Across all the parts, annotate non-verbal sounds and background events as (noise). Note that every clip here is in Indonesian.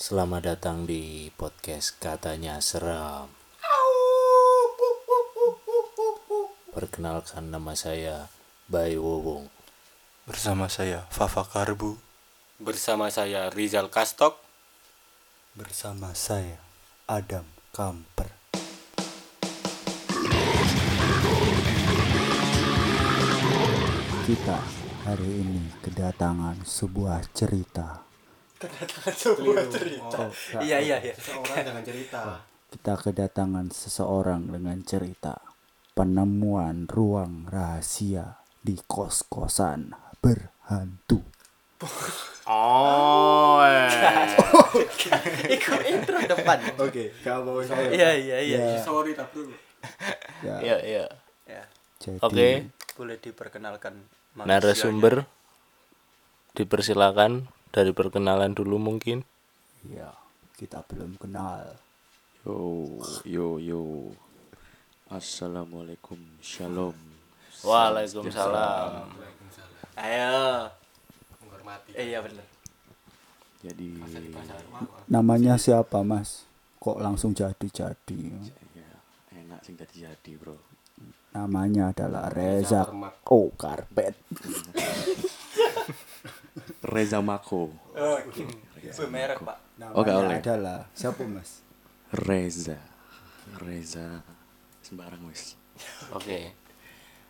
Selamat datang di podcast Katanya Seram. Perkenalkan nama saya Bay Wowong. Bersama saya Fafa Karbu Bersama saya Rizal Kastok. Bersama saya Adam Kamper Kita hari ini kedatangan sebuah cerita. Sebuah cerita. Iya iya iya Seorang dengan cerita. Kita kedatangan seseorang dengan cerita. Penemuan ruang rahasia di kos-kosan berhantu. Oh. (laughs) Iku intro depan. Oke gak mau saya Iya iya iya. Ya, Sorry tak bro ya, Ya, ya. Ya, jadi Oke, boleh diperkenalkan manusianya. narasumber. Dipersilakan dari perkenalan dulu mungkin. ya, kita belum kenal. Yo, yo, yo. Assalamualaikum, shalom. Waalaikumsalam. Ayo. Menghormati Eh, iya bener. Jadi, Namanya siapa, Mas? Kok langsung jadi-jadi? ya, enak sing tadi jadi, bro. Namanya adalah Reza Oh, Karpet. (laughs) Reza Mako. Oh, itu merek, Pak. Oh, Namanya oleh. adalah siapa, Mas? Reza. Reza. Sembarang wis. Oke,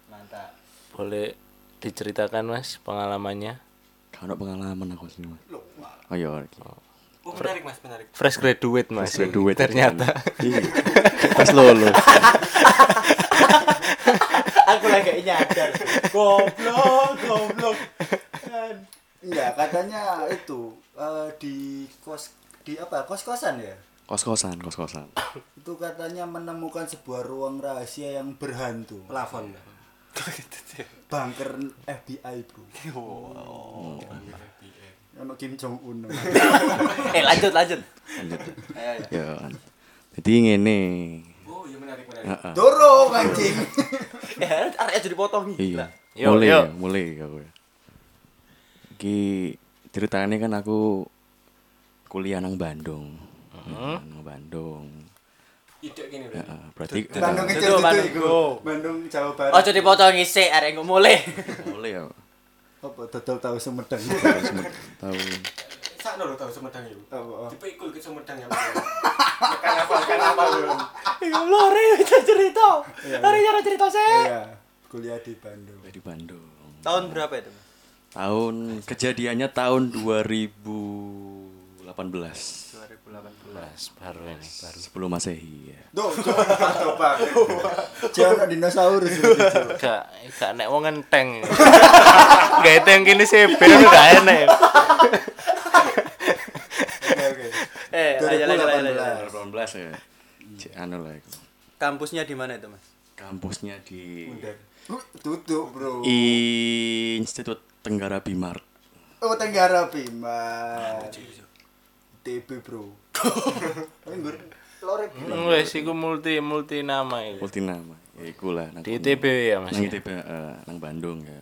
Mantap. boleh diceritakan Mas pengalamannya? Kalau pengalaman aku sini, Mas. Oh iya, oke. Oh, menarik, Mas, menarik. Fresh graduate Mas. Fresh graduate. Ternyata. Iya. Pas lulus. (laughs) Aku lagi nyadar. Goblok, goblok. Enggak, katanya itu eh, di kos di apa? Kos-kosan ya? Kos-kosan, kos-kosan. (coughs) Itu katanya menemukan sebuah ruang rahasia yang berhantu. Plafon Bunker FBI, Bro. Ono Kim Jong Un. (laughs) Eh, lanjut, lanjut. Lanjut. Ayo, ayo. Ya. Jadi ngene. Oh iya menarik menarik Heeh. Dorong anjing. (laughs) Eh, arek aja dipotong Iya. Mulai ya, mulai aku. ya. Iki ceritanya kan aku kuliah nang Bandung. Nang Bandung. Ide gini Heeh, berarti Bandung Itu kecil itu Bandung. iku. Bandung Jawa Barat. Ojo dipotong isik, arek ngomong mulai. (laughs) mulai ya. Apa dodol tahu Sumedang. Tahu. Sakno lo tau Sumedang itu Apa? Dipikul ke Sumedang ya Kan apa kan apa lo Ya itu cerita. Arek cara cerita sih. Iya, kuliah di Bandung. Di Bandung. Tahun berapa itu? Tahun kejadiannya tahun 2018 2018. baru ini, baru. sebelum Masehi ya. Duh, coba coba. (laughs) Jangan dinosaurus. Gak, gak nek wong enteng. (laughs) Gak itu yang kini sih, itu gak enak. Oke, oke. Eh, ayo, ayo, ayo. 2018. 2018 ya. Anu lah itu. Kampusnya di mana itu, Mas? Kampusnya di Tutup, Bro. Institut Tenggara Bimar. Oh, Tenggara Bima. TB, Bro. (laughs) Anggur. Lore Hmm, Wes iku multi multi nama iku. Multi nama. Ya iku lah. nang. ITB ya Mas. Nang? ITB eh, nang Bandung ya.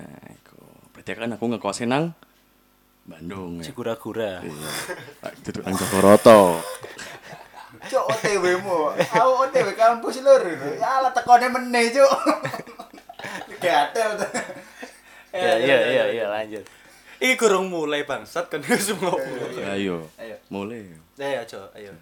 Nah, iku. Berarti kan aku ngekosnya nang Bandung ya. Si gura-gura. Iya. Duduk nang Jogoroto. Cok OTW mu. Aku OTW kampus lur. Ya lah tekone meneh, Cuk. (laughs) Gatel. Ya iya iya iya lanjut. Ih, kurang mulai bangsat kan semua. Ya, Ayo. Ayo. Mulai. Ayo, ayo, ayo.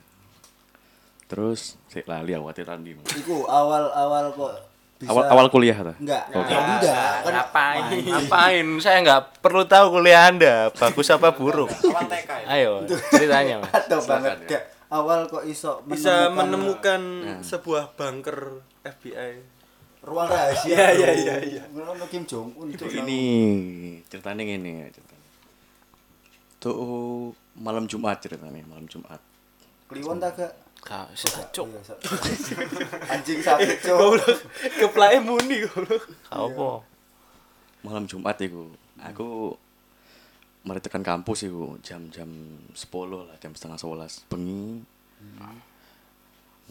Terus sik lali aku ati tadi. Iku awal-awal kok bisa Awal awal kuliah ta? enggak. Oke. Ya enggak. Kan Ngapain? Ngapain? Saya nggak perlu tahu kuliah Anda bagus apa buruk. Awal TK ya Ayo ceritanya Mas. atau banget gak awal kok iso Bisa menemukan Nah. sebuah bunker FBI. Ruang rahasia. Iya, iya, iya, iya. Ngono Kim Jong Un. Ini ceritanya gini ya ceritanya. Tuh malam Jumat ceritanya, malam Jumat. Kliwon tak gak? Kak, cuk. Iya. Anjing sakit. (laughs) Goblok. Keplake muni goblok. Apa? Malam Jumat iku. Aku mari tekan kampus iku jam-jam 10 lah, jam setengah 11 bengi.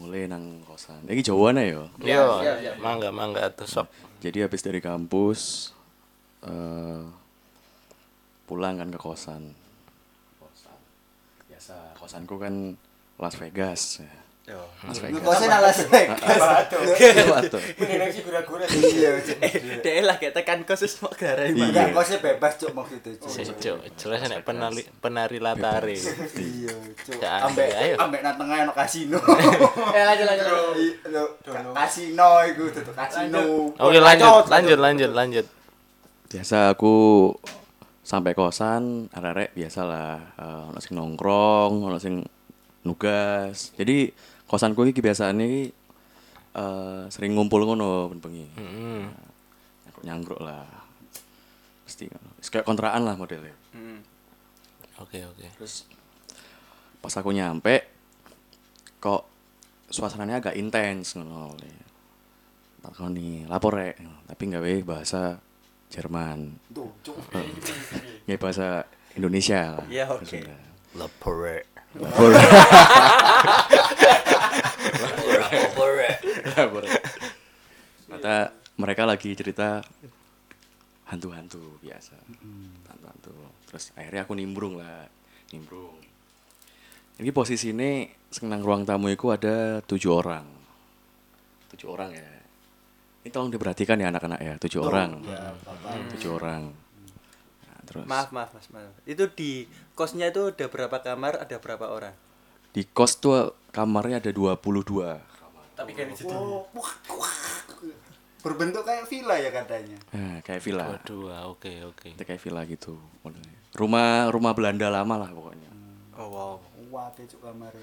Mulai nang kosan. Iki Jawane ya. Yo, mangga mangga tuh sok. Jadi habis dari kampus eh pulang kan ke kosan. biasa kosanku kan Las Vegas. Ya. Yo. Las Vegas. Ngekosnya nang Las Vegas. Waduh. Mending sih gura-gura. Iya, Cuk. Dek lah kayak tekan kos wis mau garai Iya. Enggak, kosnya bebas cuk maksud itu. Cuk. Jelas nek penari penari latare. Iya, cuk. Ambek ayo. ambek nang tengah ono kasino. (laughs) Eh lanjut lanjut. Iya, kasino iku tutup kasino. Oke, lanjut, lanjut, lanjut, lanjut. Biasa aku sampai kosan arek-arek biasalah eh, ono sing nongkrong, ono sing nugas. Jadi kosanku iki biasane iki eh, sering ngumpul ngono ben-bengi. Heeh. Nyangkruk lah. Pasti ngono. Kayak kontrakan lah modelnya. Oke, oke. Terus pas aku nyampe kok suasananya agak intens ngono. Takoni lapor rek, tapi gawe bahasa Jerman. (laughs) Nggak bahasa Indonesia lah. Iya, oke. Lapore. (laughs) Ternyata mereka lagi cerita hantu-hantu biasa. Hantu-hantu. Terus akhirnya aku nimbrung lah. Nimbrung. Ini posisi ini senang ruang tamu itu ada tujuh orang. Tujuh orang ya. Ini tolong diperhatikan ya anak-anak ya. Tujuh orang. Tujuh orang. Nah, terus Maaf maaf mas maaf. Itu di kosnya itu ada berapa kamar, ada berapa orang? di kos tuh kamarnya ada 22 Tapi itu Oh, wah, wah. Berbentuk kayak villa ya katanya. Nah, kayak villa. Waduh, ah, oke, oke. Itu kayak villa gitu modelnya. Rumah rumah Belanda lama lah pokoknya. Oh wow. Wah, cuk kamare.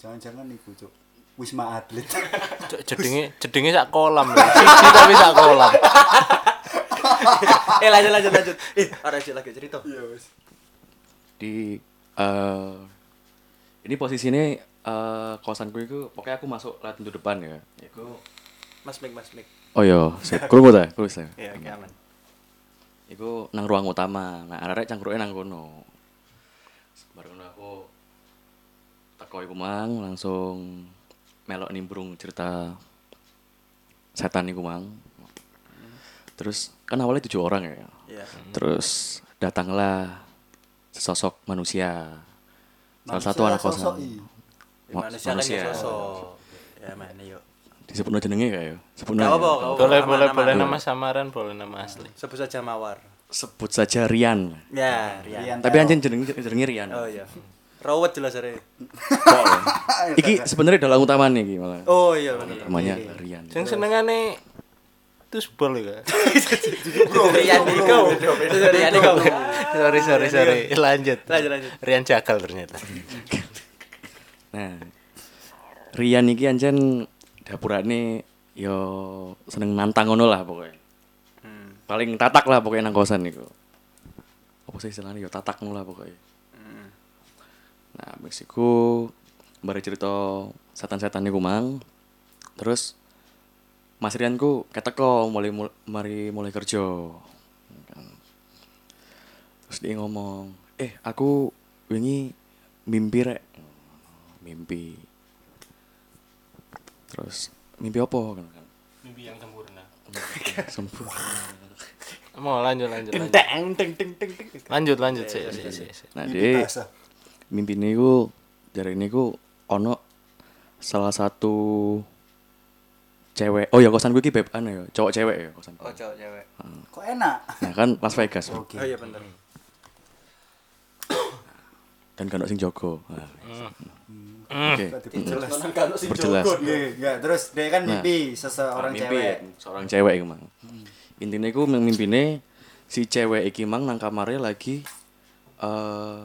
Jangan-jangan iku cuk. Wisma Atlet. (laughs) Cuk, jedenge jedenge sak kolam lho. Siji tapi sak kolam. (laughs) eh lanjut lanjut lanjut. Eh, ada aja lagi cerita. Iya, wis. Di eh ini posisinya eh kosanku itu pokoknya aku masuk lewat pintu depan ya. Iku Mas Mik Mas Mik. Oh iya, sip. Krungu ta? Krungu ta? Iya, oke aman. Iku nang ruang utama. Nah, arek cangkruke nang kono. Baru ngono aku teko iku mang langsung melok nimbrung cerita setan iku mang. Terus kan awalnya tujuh orang ya. Iya. Terus datanglah sesosok manusia. Salah Manusia satu anak sosok kosan. Manusia kan ya sosok. Ya mana yuk. Disebut jenenge kayak ya. Sebut Gak. Boleh, boleh, boleh nama samaran, boleh nama asli. Sebut saja Mawar. Sebut saja Rian. Ya, Rian. Rian Tapi anjing jenenge jenenge Rian. Oh iya. Rawat jelas hari. Iki sebenarnya dalam utama nih iki malah. Oh iya benar. Namanya Rian. Sing senengane itu bol ya. Rian Niko. Rian Niko. sorry, sorry, sorry. Lanjut. Lanjut lanjut. Rian Jakal ternyata. (laughs) Nah, Rian iki anjen dapurane yo seneng nantang ngono lah pokoknya. Hmm. Paling tatak lah pokoknya nang kosan niku. Apa sih istilahnya yo tatak ngono lah pokoknya. Hmm. Nah, iku bare cerita setan-setan niku mang. Terus Mas Rian ku keteko mulai mul- mari mulai kerja. Terus dia ngomong, "Eh, aku wingi mimpi rek." Mimpi. Terus mimpi apa kan? kan? Mimpi yang sempurna. Sempurna. (laughs) Mau lanjut, lanjut, lanjut. Teng teng teng teng teng. Lanjut, lanjut sih, sih, sih. Nah, Mimpi dia basah. mimpi niku jare niku ono salah satu cewek. Oh ya kosan gue ki beb anu ya, cowok cewek ya kosan. Oh cowok cewek. Kok enak? Nah kan Las Vegas. Oke. Oh iya bener. Dan kan ono sing jogo. Nah, Hmm. Oke. Jelas. kalau si Berjelas. Iya, enggak. Terus dia kan Nah. mimpi seseorang mimpi cewek. seorang cewek iku mang. Intinya iku mimpine si cewek iki mang nang kamarnya lagi eh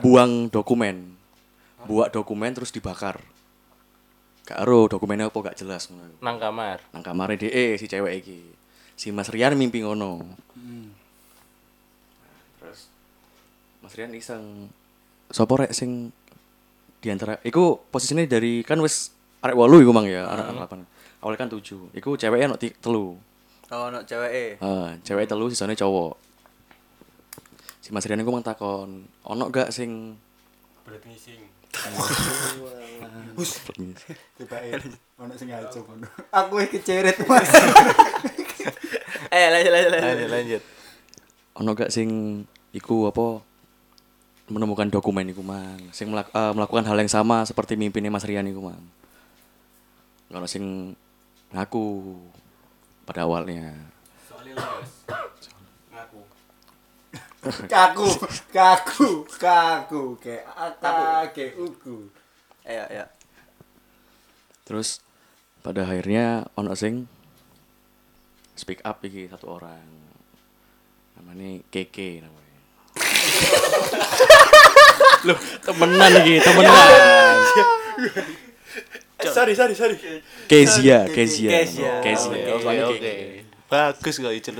buang dokumen. Buat dokumen terus dibakar. Gak ero dokumennya apa gak jelas ngono. Nang kamar. Nang kamare DE si cewek iki. Si Mas Rian mimpi ngono. Hmm. Terus Mas Rian iseng sopo rek sing di antara iku posisinya dari kan wis arek 8 iku mang ya, arek 8. Awalnya kan 7. Iku ceweknya ono ti- telu. Oh no cewek eh. Ah, cewek telu sisane cowok. Si Mas Rian iku mang takon, ono gak sing Berat ngising. Tiba (laughs) ono sing ngaco ngono. Aku iki keceret, Mas. Eh lanjut lanjut lanjut. Lanjut, lanjut. ono gak sing iku apa menemukan dokumen iku mang. Sing melak- eh, melakukan hal yang sama seperti mimpinnya Mas Rian iku mang. Kalau sing ngaku pada awalnya. Soalnya. Ngaku. (laughs) kaku kaku kaku kayak kayak uku Iya, iya. terus pada akhirnya ono sing speak up iki satu orang. Namanya Keke namanya (laughs) Loh, temenan iki, temenan. sorry, sorry, sorry. Kezia, Kezia. Kezia. Kezia. Oke, oke. Bagus kok itu.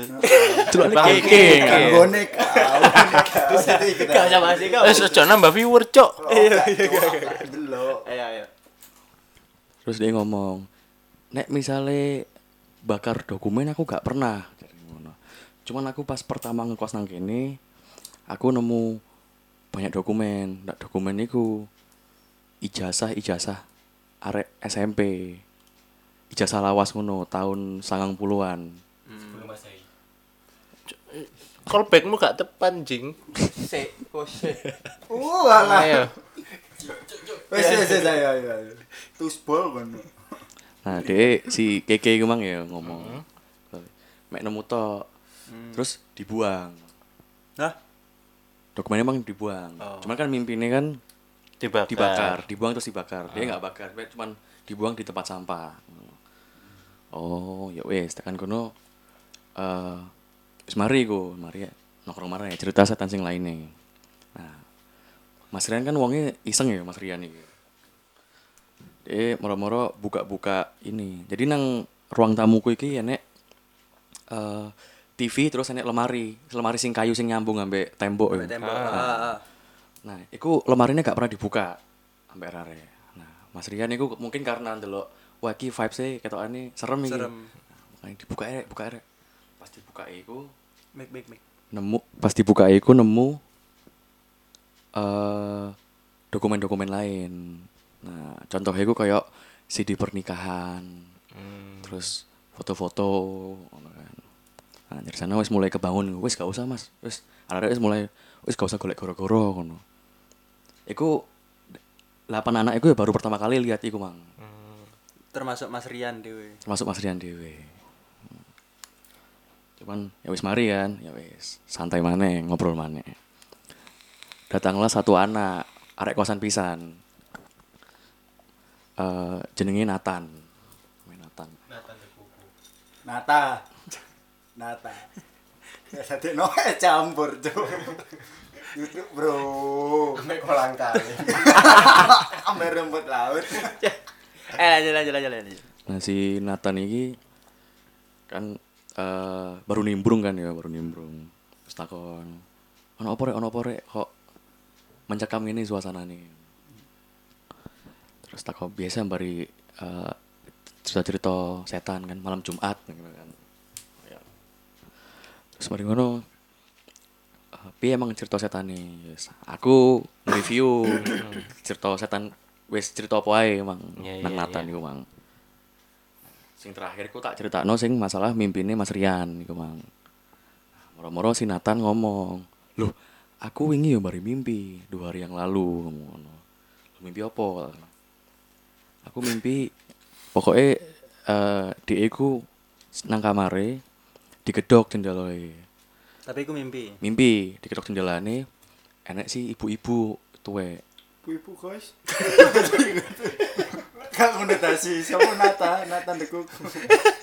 Celuk Keke. kawan terus itu ikut Gak usah bahas itu. Eh, nambah viewer, Cok. delok Iya, iya. Terus dia ngomong, "Nek misale bakar dokumen aku gak pernah." Jadi ngono. Cuman aku pas pertama ngekos nang kene, aku nemu banyak dokumen. Ndak dokumen iku ijazah-ijazah arek SMP. Ijazah lawas ngono tahun 90-an. Sebelum masehi. Callbackmu gak tepat, Jing. Oh si. uh alah Ayo. wes wes wes ayo ayo tusbol kan Nah, dia si Keke iku mang ya ngomong. Mek nemu tok. Terus dibuang. Dokumennya emang dibuang. Oh. Cuman kan mimpinya kan Dibakar. dibakar, dibuang terus dibakar. Dia nggak bakar, dia cuman dibuang di tempat sampah. Oh, ya wes, tekan kono eh wis mari go, mari ya. Nongkrong mari ya, cerita setan sing lainnya. Nah, Mas Rian kan wongnya iseng ya Mas Rian iki. Dia moro-moro buka-buka ini. Jadi nang ruang tamuku iki enek eh TV terus enek lemari, lemari sing kayu sing nyambung ambek tembok ya. Tembok. Ah, ah. Nah, iku lemarinya gak pernah dibuka sampai rare. Nah, Mas Rian iku mungkin karena ndelok wah iki vibes-e ketokane serem iki. Serem. Nah, makanya dibuka ya, buka ya. Pas dibuka iku Mik, mik, mik. nemu pas dibuka iku nemu eh dokumen-dokumen lain. Nah, contohnya iku kayak CD pernikahan. Terus foto-foto kan. Nah, dari sana wis mulai kebangun, wis gak usah Mas. Wis arek wis mulai wis gak usah golek goro-goro ngono. Iku delapan anak iku ya baru pertama kali lihat iku, Mang. Termasuk Mas Rian dewe. Termasuk Mas Rian dhewe. Hmm. Cuman ya wis mari kan, ya wis santai maneh ngobrol maneh. Datanglah satu anak, arek kosan pisan. Eh jenenge Nathan. Nathan. Nathan. Nata Nata ya tadi no eh, campur tuh YouTube bro Sampai kolang kali. (laughs) ambil rumput laut (laughs) Eh, lanjut, lanjut, lanjut, lanjut. Nah si Nathan ini kan eh baru nimbrung kan ya, baru nimbrung. Terus takon, ono apa rek, ono apa rek, kok mencekam ini suasana nih. Terus takon biasa bari eh, cerita-cerita setan kan malam Jumat gitu kan. Terus mari ngono piye emang cerita setan nih? Yes. Aku review (coughs) cerita setan wis cerita apa ae emang nang iya, Nathan iya. iku mang. Sing terakhir ku tak critakno sing masalah mimpine Mas Rian iku mang. Moro-moro si Nathan ngomong, "Loh, aku wingi yo mari mimpi dua hari yang lalu." Ngono. "Lu mimpi apa?" Aku mimpi pokoknya eh dia iku nang kamare digedok jendelae. Tapi aku mimpi. Mimpi digedok jendelane enek si ibu-ibu tuwek. ibu guys (laughs) Kak konotasi siapa Nata Nata dekuk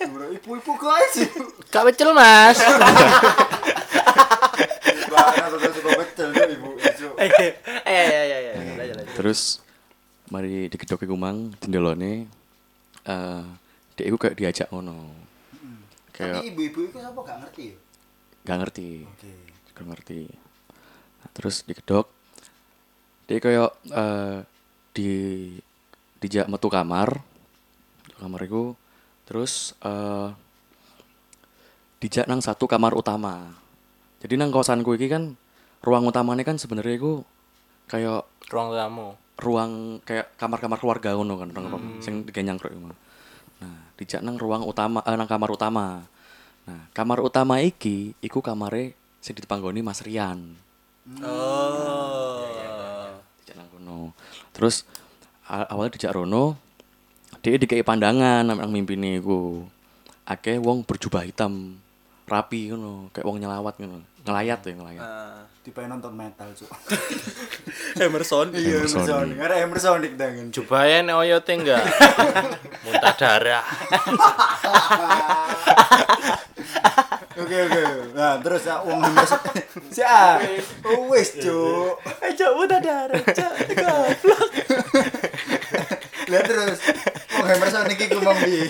bro ibu ibu guys Kak Becel, Mas. Wah, Nata tuh suka betul tuh ibu ibu Eh. Terus mari digedok dia iku kayak diajak ngono. Kayak tapi ibu ibu itu siapa gak ngerti ya gak ngerti. oke Gak ngerti. Nah, terus digedok dia kayak eh di dijak metu kamar. Kamar iku terus eh dijak nang satu kamar utama. Jadi nang kosanku iki kan ruang utamanya kan sebenarnya iku kayak Ruang tamu. ruang kayak kamar-kamar keluarga ngono kan orang sing digenyang kruk iku. Nah, dijak nang ruang utama eh, nang kamar utama. Nah, kamar utama iki iku kamare sing dipanggoni Mas Rian. Oh. dijak nang kono terus awalnya dijak rono dia dikei pandangan nang nang mimpine iku akeh wong berjubah hitam rapi ngono kayak wong nyelawat ngono ngelayat ya ngelayat Ah. Tipe nonton metal, Cuk. (laughs) Emerson. Iya, Emerson. Emerson. Ada Emerson dik dangen. Jubahnya nek oyote enggak. (laughs) Muntah darah. Oke, oke. Nah, terus ah, wong Emerson. (laughs) Si A. Oh, wis, Cuk. Ayo udah darah. Lihat terus. Wong Emerson iki ngomong piye?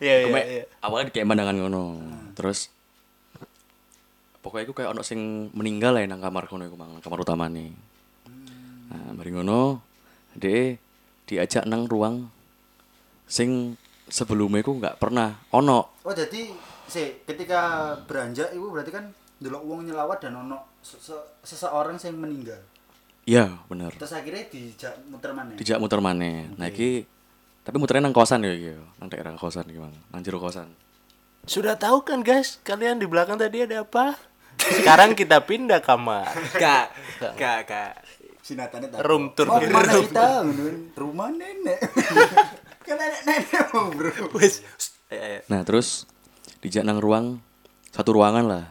Iya iya iya. awalnya dikei pandangan ngono terus pokoknya iku kayak ono sing meninggal ya nang kamar kono iku mang nang kamar utama nih nah mari ngono dia diajak nang ruang sing sebelumnya iku nggak pernah ono Oh, jadi si ketika beranjak itu berarti kan delok wong nyelawat dan ono se- se- seseorang yang meninggal. iya bener Terus akhirnya dijak muter mana? dijak muter maneh nah iki tapi muternya nang kosan ya yo. nang daerah kosan iki mang nang jero kosan Sudah tahu kan guys, kalian di belakang tadi ada apa? Sekarang kita pindah kamar. Kak, kak, kak. Sinatane tak. Room tour. Mau ke mana kita? Rumah nenek. (laughs) kan nenek-nenek mau, Bro. Wes. Nah terus dijak nang ruang satu ruangan lah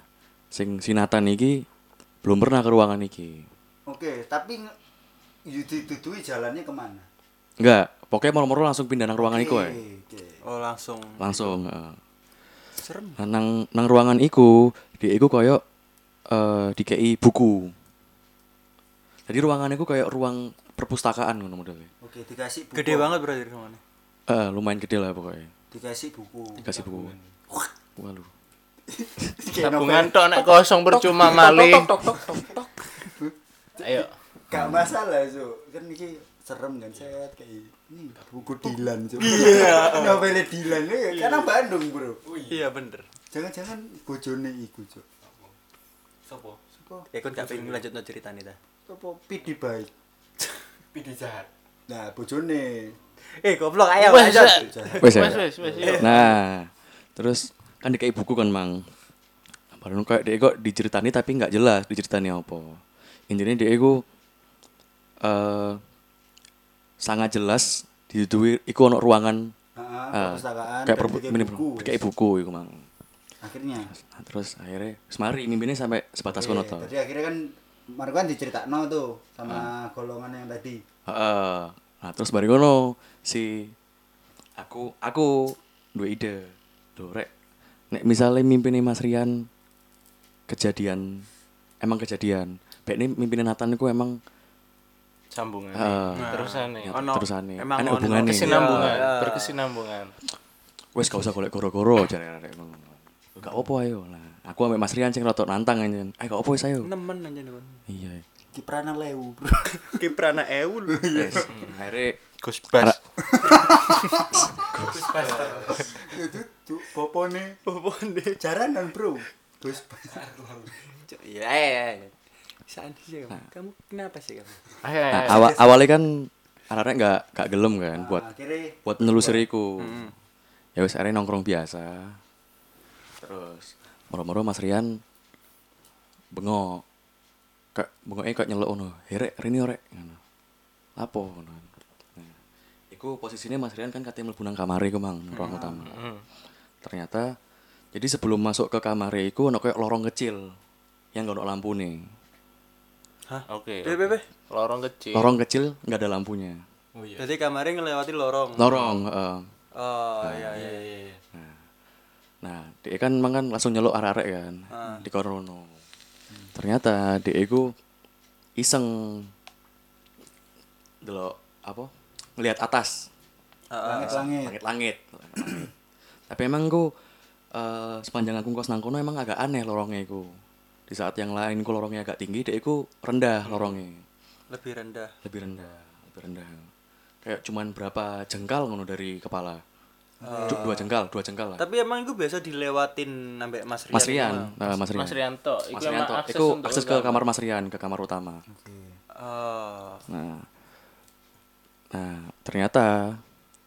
sing sinatan iki belum pernah ke ruangan iki Oke, tapi ditutui jalannya ke mana? enggak pokoknya moro-moro langsung pindah nang ruangan iku ae oke. Oh, langsung. langsung heeh. Serem. Nah, nang nang ruangan iku dia iku koyo eh dikei buku jadi ruangan iku kayak ruang perpustakaan ngono modelnya Oke, dikasih buku. Gede banget berarti rumahnya. eh lumayan gede lah pokoknya Dikasih buku. dikasih buku Kayak (laughs) Tabungan tok nek kosong percuma malih. Ayo. Gak masalah, so. Kan ini serem kan set kayak ini buku Dilan, so. Iya. (laughs) Novelnya Dilan ya, karena Bandung, Bro. Iya bener. Jangan-jangan bojone iku, Cuk. Sopo? Sopo? Ya kan gak pengen lanjut no cerita nih ta. Sopo pidi baik. (laughs) Pidi jahat. Nah, bojone. Eh, goblok ayo Wes, lanjut. wes ya wes, wes, wes, nah terus kan dikei buku kan mang baru kayak dia kok diceritani tapi nggak jelas diceritani apa intinya dia iku eh sangat jelas di situ iku ono ruangan Heeh, eh, perpustakaan. kayak perpu mini buku. kayak buku iku mang Akhirnya. Nah, terus akhirnya semari mimpinnya sampai sebatas kono to Jadi akhirnya kan Marco kan diceritakno tuh sama golongan yang tadi. Heeh. nah terus bari ngono si aku aku dua ide Loh, rek nek misalnya mimpinnya Mas Rian kejadian emang kejadian baik ini mimpinnya Nathan itu emang Sambungan. Heeh. Terusane. Ya, Ono- terusane emang ono hubungannya Kesinambungan, Iya. berkesinambungan. wes gak usah golek goro-goro jare arek ngono gak apa ayo lah aku ambek Mas Rian sing rotok nantang anjen ayo gak apa wis ayo Nemen aja nih. iya Kiprana lewu, Bro. (laughs) Kiprana eul. wes akhirnya Gus Bas. Itu popone Popone. jaranan, Bro. Terus Iya, iya, iya. Saan sih kamu? Kamu kenapa sih kamu? Ayo, ayo, nah, ayo. awal awalnya kan anak-anak gak gak gelem kan buat akhirnya buat nelusuriku. ya wes akhirnya nongkrong biasa. Terus? Moro-moro Mas Rian bengok. Kayak bengoknya kayak nyelok ono herek rini orek. Ngono. Lapo ngono. Nah, iku posisinya Mas Rian kan katanya mlebu nang kamare iku mang ruang utama. Hmm. ternyata jadi sebelum masuk ke kamare iku ono kayak lorong kecil yang gak ono lampu nih Oke. Bebe, bebe. Lorong kecil. lorong kecil nggak ada lampunya Oh iya. Jadi kamarnya ngelewati lorong. lorong heeh. Oh, iya, iya, Iya iya. iya iya. Nah, dia kan emang kan langsung nyeluk arek-arek kan Ah. di Korono. Ternyata dia itu iseng delok apa? Ngelihat atas, langit-langit. langit-langit. Tapi emang ku eh, sepanjang aku kos nang kono emang agak aneh lorongnya iku. Di saat yang lain ku lorongnya agak tinggi, dia iku rendah lorongnya. Lebih rendah. Lebih rendah, lebih rendah. Kayak cuman berapa jengkal ngono dari kepala. Du- dua jengkal, dua jengkal lah. Tapi emang itu biasa dilewatin sampai Mas Rian. Mas Rian, eh, Mas Rian. Mas Rianto. Iku Mas akses Iku untuk akses ke kamar Mas Rian, ke kamar utama. Oh. Nah, nah ternyata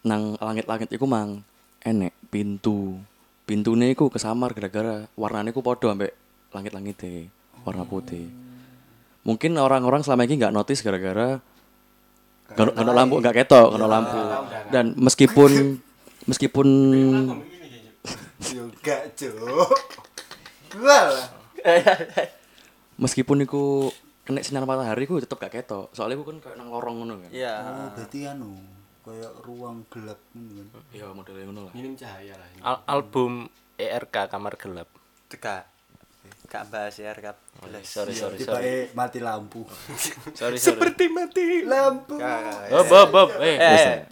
nang langit-langit iku mang enek pintu. Pintune iku kesamar gara-gara warnane iku padha ambek langit-langite warna putih. mungkin orang-orang selama ini nggak notice gara-gara nggak nggak lampu nggak ketok nggak lampu dan meskipun (laughs) meskipun gak, Cuk. Meskipun iku kena sinar matahari ku tetep gak ketok soalnya ku kan kayak nang lorong ngono kan Iya. Oh, berarti anu kayak ruang gelap ngono kan. iya modelnya ngono lah minim cahaya lah ini. Al- album ERK Kamar Gelap. Teka. Gak bahas ya rekap. Sorry, sorry, Tiba sorry. mati lampu. (laughs) Sorry, sorry. mati. Lampu. Oh, Bob, Bob. Eh, Eh.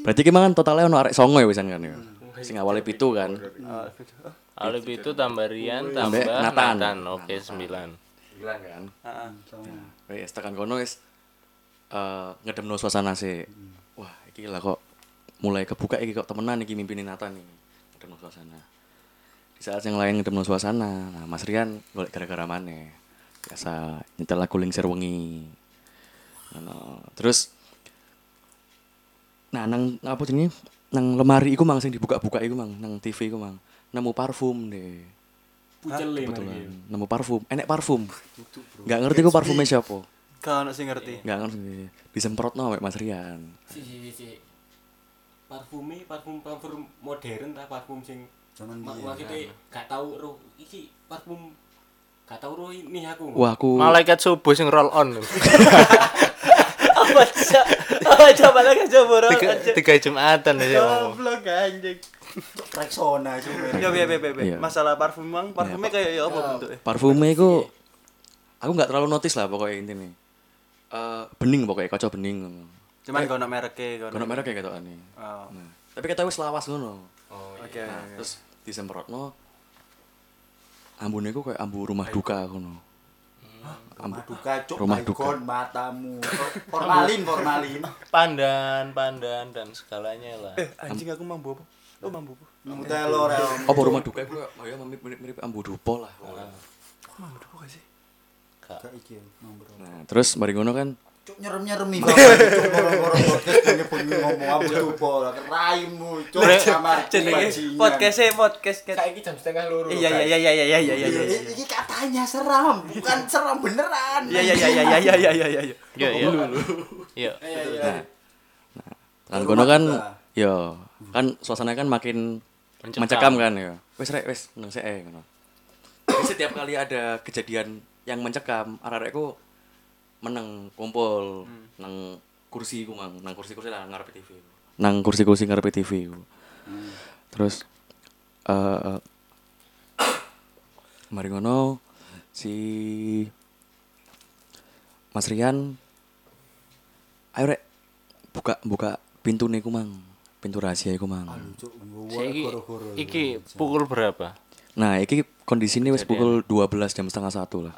Berarti ki mangan totalnya ono arek songo ya wisan kan ya sing awalnya pitu kan Alif itu tambah Rian, Tambah tambah Nathan. Nathan. Oke, sembilan. bilang kan Heeh. wes tekan kono wis ngedemno suasana sih wah iki lah kok mulai kebuka iki kok temenan iki mimpinin Nathan nih ngedemno suasana di saat yang lain ngedemno suasana. Nah Mas Rian golek gara-gara mana biasa nyetel lagu Lingsir Wengi. Ngono. terus nah nang apa jenenge? Nang lemari iku mang sing dibuka-buka iku mang. Nang TV iku mang. Nemu parfum deh. Pucele kebetulan. Mari. nemu parfum. Enek parfum. Nggak ngerti ku parfumnya siapa. Kau nak sing ngerti. nggak ngerti. Disemprot no Mas Rian. Si si si, si. Parfume parfum parfum modern ta parfum sing Zaman mak- biyen. maksudnya gak tau roh iki parfum gak tau roh ini aku. wah aku Malaikat subuh sing roll on. (laughs) Apa sih? Coba lagi coba. Tiga, tiga Jumatan ya. Goblok anjing. Rexona itu. Ya ya ya. Iya. Masalah parfum mang, parfumnya kayak ya apa bentuknya? parfumnya itu aku nggak terlalu notice lah pokoknya intinya Eh bening pokoknya kocok bening Cuman nak mereknya kau. kono merek kayak gitu aneh Oh. nah, tapi kata wis lawas ngono Oh, iya. Oke. nah, terus disemprotno ambune ku kayak ambu rumah duka ngono Rumah duka, cuk. Rumah Baygon, matamu. (laughs) Formalin, formalin. Pandan, pandan dan segalanya lah. Eh, anjing aku mambu apa? Oh, mambu apa? Nemu telur ya. apa rumah duka itu kayak oh ya mirip mirip, mirip ambu dupo lah pokoknya. Mambu sih? Gak Bro. nah terus mari ngono kan Cuk nyerem-nyeremi banget. Cuk ngorong-ngorong podcast ini pun ngomong apa tuh lah keraimu. Cuk sama Jenenge podcastnya podcast jam setengah loro. Iya iya iya iya iya iya iya iya. iya. Ini katanya seram, bukan seram beneran. Iya iya iya iya iya iya iya iya iya. Iya, iya. Iya. kan kono kan yo kan suasananya kan makin Mencekam. mencekam kan ya wes rek wes nang sik ngono setiap kali ada kejadian yang mencekam arek-arekku meneng kumpul nang kursi ku mang nang kursi-kursi lah ngarep TV nang kursi-kursi ngarep TV ku. terus eh (coughs) mari ngono si Mas Rian ayo rek buka buka pintu nih ku mang pintu rahasia iku mang. Iki, iki pukul berapa? nah iki kondisi ini wis pukul 12 jam setengah satu lah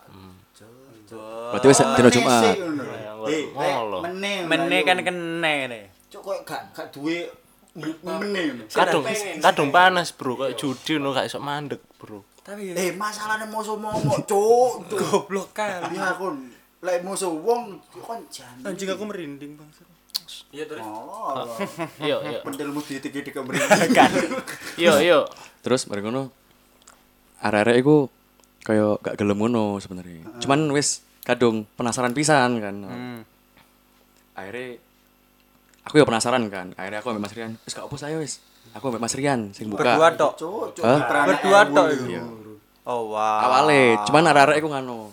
berarti wis dino Jumat Eh, Ngolo. meneh. Mene kan kene nih. Cuk kok gak gak duwe meneh. Kadung, kadung panas bro, kayak judi no gak iso mandek bro. Tapi Eh, masalahnya musuh momok, cuk. (laughs) Goblok kali. Ya aku lek musuh wong kon jan. Anjing aku merinding bang. Iya terus. Oh, Iya, iya. pendelmu ditik-ditik ke merinding. (laughs) Iya, iya. terus mari ngono arek-arek iku kaya gak gelem ngono sebenarnya cuman wis kadung penasaran pisan kan Hmm. akhirnya aku ya penasaran kan akhirnya aku ambek Mas Rian wis gak apa saya wis aku ambek Mas Rian sing buka Berdua tok. Berdua tok iku. iku. Oh wow. awale cuman arek-arek iku ngano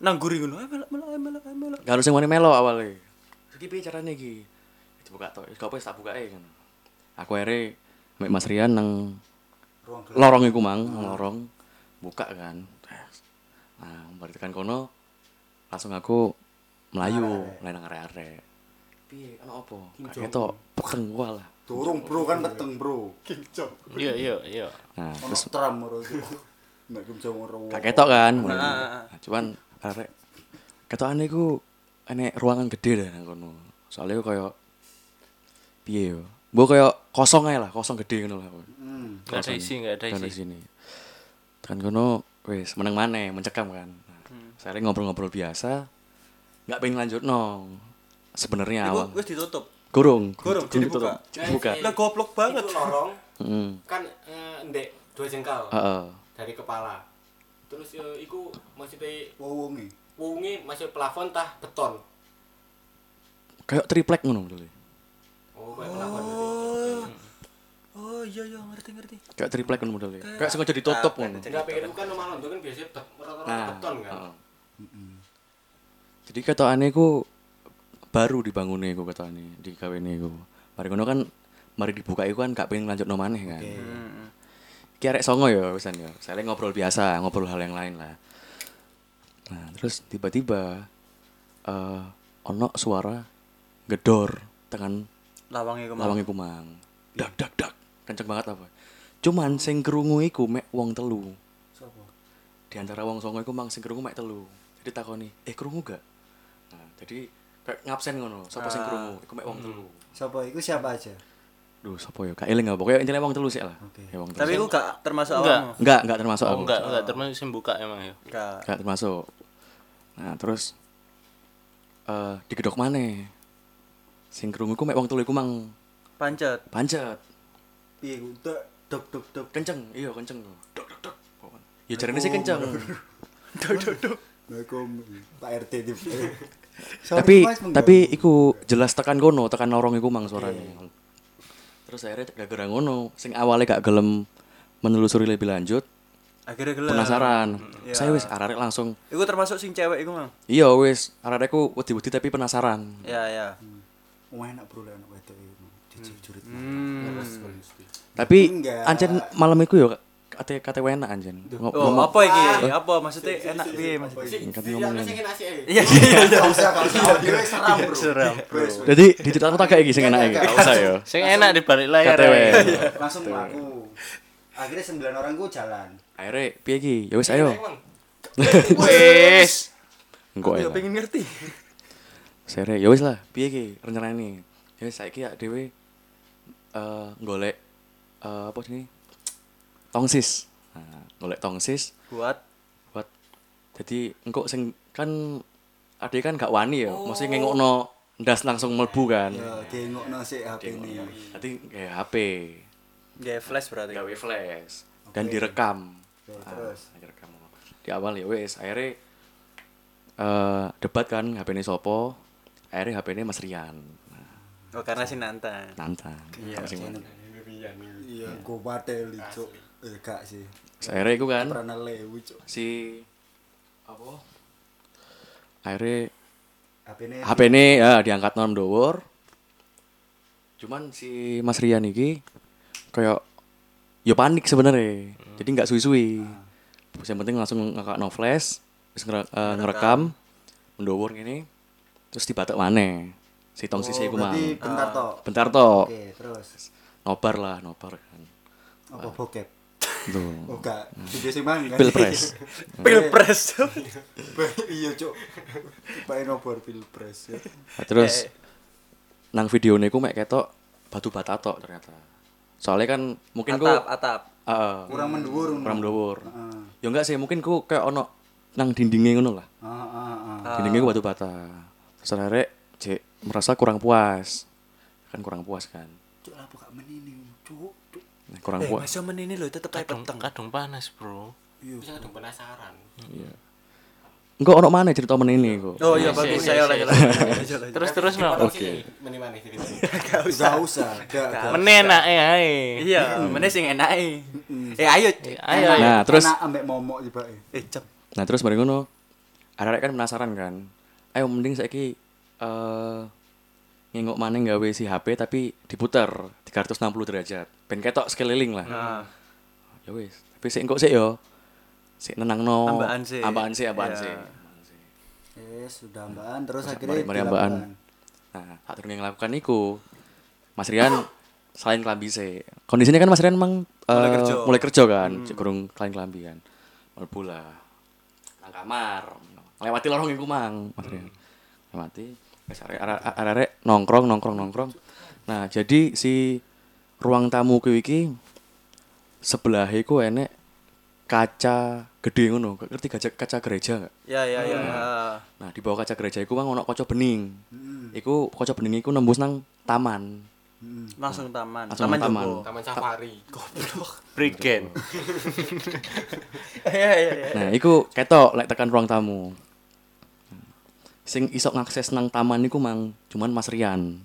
nang guri ngono. Ayo melok melok ayo melok melok. gak harus sing wani melo awale iki piye carane iki dibuka tok wis gak wis tak bukae ngono aku akhirnya ambek Mas Rian nang lorong iku mang nang lorong buka kan nah balik tekan kono langsung aku melayu nang arek-arek piye ana apa gak ketok peteng gua lah Turung bro kan peteng bro. Iya, iya, iya. nah Ono terus tram bro. Nek kim jong ora. gak ketok kan Ah, ah, ah. Nah, cuman arek ketokane iku enek ruangan gede dah nang kono soalnya iku koyo piye yo Mbok koyo kosong ae lah, kosong gede ngono lah. Hmm. Gak ada isi, gak ada Kan di isi. sini. Tekan kono wis meneng maneh, mencekam kan. Saya ngobrol-ngobrol biasa. Nggak pengen lanjut no. Sebenarnya awal. wis ditutup. Kurung, Kurung dibuka. ditutup. Buka. Lah goblok banget. Itu lorong Heeh. kan eh, ndek dua jengkal Heeh. dari kepala. Terus eh, iku maksudnya Wowonge. Wungi masuk plafon tah beton. Kayak triplek ngono modele. Oh, kayak plafon. Oh iya iya ngerti ngerti. Kayak triplek ngono modele. Kayak sengaja ditutup ngono. Enggak pikir itu kan rumah londo kan biasanya bet- rata-rata Nah, beton kan. Jadi ketokane ku baru dibangunnya ku ketokane di kawene ku. Mari ngono kan mari dibuka iku kan gak pengen lanjut maneh kan. Iki arek songo ya wisan ya. Saya ngobrol biasa, ngobrol hal yang lain lah. Nah, terus tiba-tiba eh ono suara gedor tekan Lawangnya ke mana? lawange kumang. Dak dak dak. Kenceng banget apa. Cuman sing krungu iku mek wong telu. Sopo? Di antara wong songo iku mang sing krungu mek telu. Jadi takoni, "Eh krungu gak?" Nah, jadi kayak ngabsen ngono, sapa sing krungu? Iku mek wong telu. Sopo iku siapa aja? Duh, sapa ya? Gak eling apa. Pokoknya intinya wong telu sih lah. Oke. Ya, wong telu. Tapi aku gak termasuk Enggak. awakmu. enggak, enggak termasuk Oh, aku. enggak, enggak termasuk sing buka emang ya. Enggak. Enggak termasuk. Nah, terus eh digedok maneh. Sing krungu iku mek wong telu iku mang Pancet. pancet. Piye ku dok dok dok dok. Kenceng, iya kenceng. Dok dok dok. Ya jarene sih kenceng. (laughs) Assalamualaikum Pak RT di. (laughs) tapi tapi iku jelas tekan kono tekan lorong iku mang suarane terus akhirnya gara-gara ngono sing awalnya gak gelem menelusuri lebih lanjut Akhirnya gelap. penasaran Ya. saya wis arek langsung Iku termasuk sing cewek iku, Mang. iya wis arek ku wedi-wedi tapi penasaran Ya ya. Wah enak bro lah anak wedok iku. Jujur jurit. Hmm. tapi Enggak. ancen malam iku yo kate kate enak anjen Oh, apa iki? Apa maksudnya enak piye kate Iya, ngomong eh. Iya iya iya. Usah seram bro. Jadi diceritakan tak kayak iki sing enak iki usah yo Sing enak di balik layar. KTW. ya. Langsung aku. Akhirnya sembilan orang ku jalan. akhirnya piye iki ya wis ayo Wis. engko ya pengen ngerti. Sere, ya wis lah, piye ki rencanane? Ya wis saiki ya dhewe eh golek eh apa sini? Tongsis. Nah, golek tongsis Buat buat jadi engko sing kan ade kan gak wani ya, mesti ngengokno ndas langsung mlebu kan. Ya dengokno sik HP ini. Nanti kayak HP, Gak flash berarti. gawe flash dan Oke. direkam. Oke, Ah, terus? direkam. Di awal ya wis, akhirnya eh debat kan HP ini sopo, akhirnya HP ini Mas Rian. Nah, Oh, karena si Nanta. nantang. Iya, iya. menang. Iya, go patel cuk. Eh gak sih. Akhirnya iku kan Pernah lewu cuk. si apa? Akhirnya HP ini HP ini ya diangkat non dower. Cuman si Mas Rian iki kayak ya panik sebenarnya. Jadi nggak suwi-suwi. Yang penting langsung ngakak no flash, terus ngere- eh, ngerekam, mendower gini, terus dibatek maneh. Si tong sisi iku mang. berarti bentar tok. Bentar toh. Oke, terus Nobar lah, nobar kan. apa bokep? Tuh. Oh video sing mang kan. Pilpres. (laughs) Pilpres. (laughs) Iya cuk. Pak Enobor Pilpres. ya. Nah, terus nang video niku mek ketok batu bata tok ternyata. Soalnya kan mungkin ku atap, atap. Heeh. Kurang mendhuwur. ngono. kurang mendhuwur. Heeh. Ya enggak sih, mungkin ku kayak ono nang dindingnya ngono lah. Heeh, heeh, heeh. Dindingnya ku batu bata. Terus cek merasa kurang puas. Kan kurang puas kan. Cuk apa gak menini kurang Eh, puas. masa menini lho tetep ae Kadung peteng. kadung panas, Bro. Bisa kadang penasaran. Iya. Enggak ono mana cerita men ini kok. Oh iya Iya, bagus, iya, saya iya, lagi iya. lagi. (laughs) Terus terus no. Oke. Meni-meni ceritanya. (laughs) Gak usah. Gak gak. Menenak ya ae. Iya, meneh sing enake. Eh ayo. Ayo ayo. Nah, terus ambek momok tiba Eh cep. Nah terus mari ngono, arek kan penasaran kan. Ayo mending saiki eh ngengok maneh gawe si HP tapi diputer 360 derajat. Ben ketok sekeliling lah. Nah, Ya wis, tapi sik engko sik yo. Sik nenangno. Ambaan sih. Ambaan sih, ambaan Iya. sih. Eh sudah ambaan terus Mari- akhirnya mari ambaan. Nah, saat yang lakukan iku Mas Rian selain kelambi sih. Kondisinya kan Mas Rian emang eh, Mulai kerja. Hmm. mulai kerja kan, cek kurung selain kelambi kan. Mlebu lah. Nang kamar. Lewati lorong iku mang, Mas Rian. Lewati wis arek arek- arek nongkrong nongkrong nongkrong. Nah, jadi si ruang tamu kuwi iki sebelah iku enek kaca gede ngono. Ngerti kaca kaca gereja enggak? ya ya ya. Nah, di bawah kaca gereja iku mang ono kaca bening. Hmm. Iku kaca bening iku nembus nang taman. Hmm. Langsung taman. Langsung Taman taman. Joko. Taman safari. Brigade. (laughs) Iya iya iya. Nah, iku ketok lek tekan ruang tamu. Sing iso ngakses nang taman iku mang cuman Mas Rian.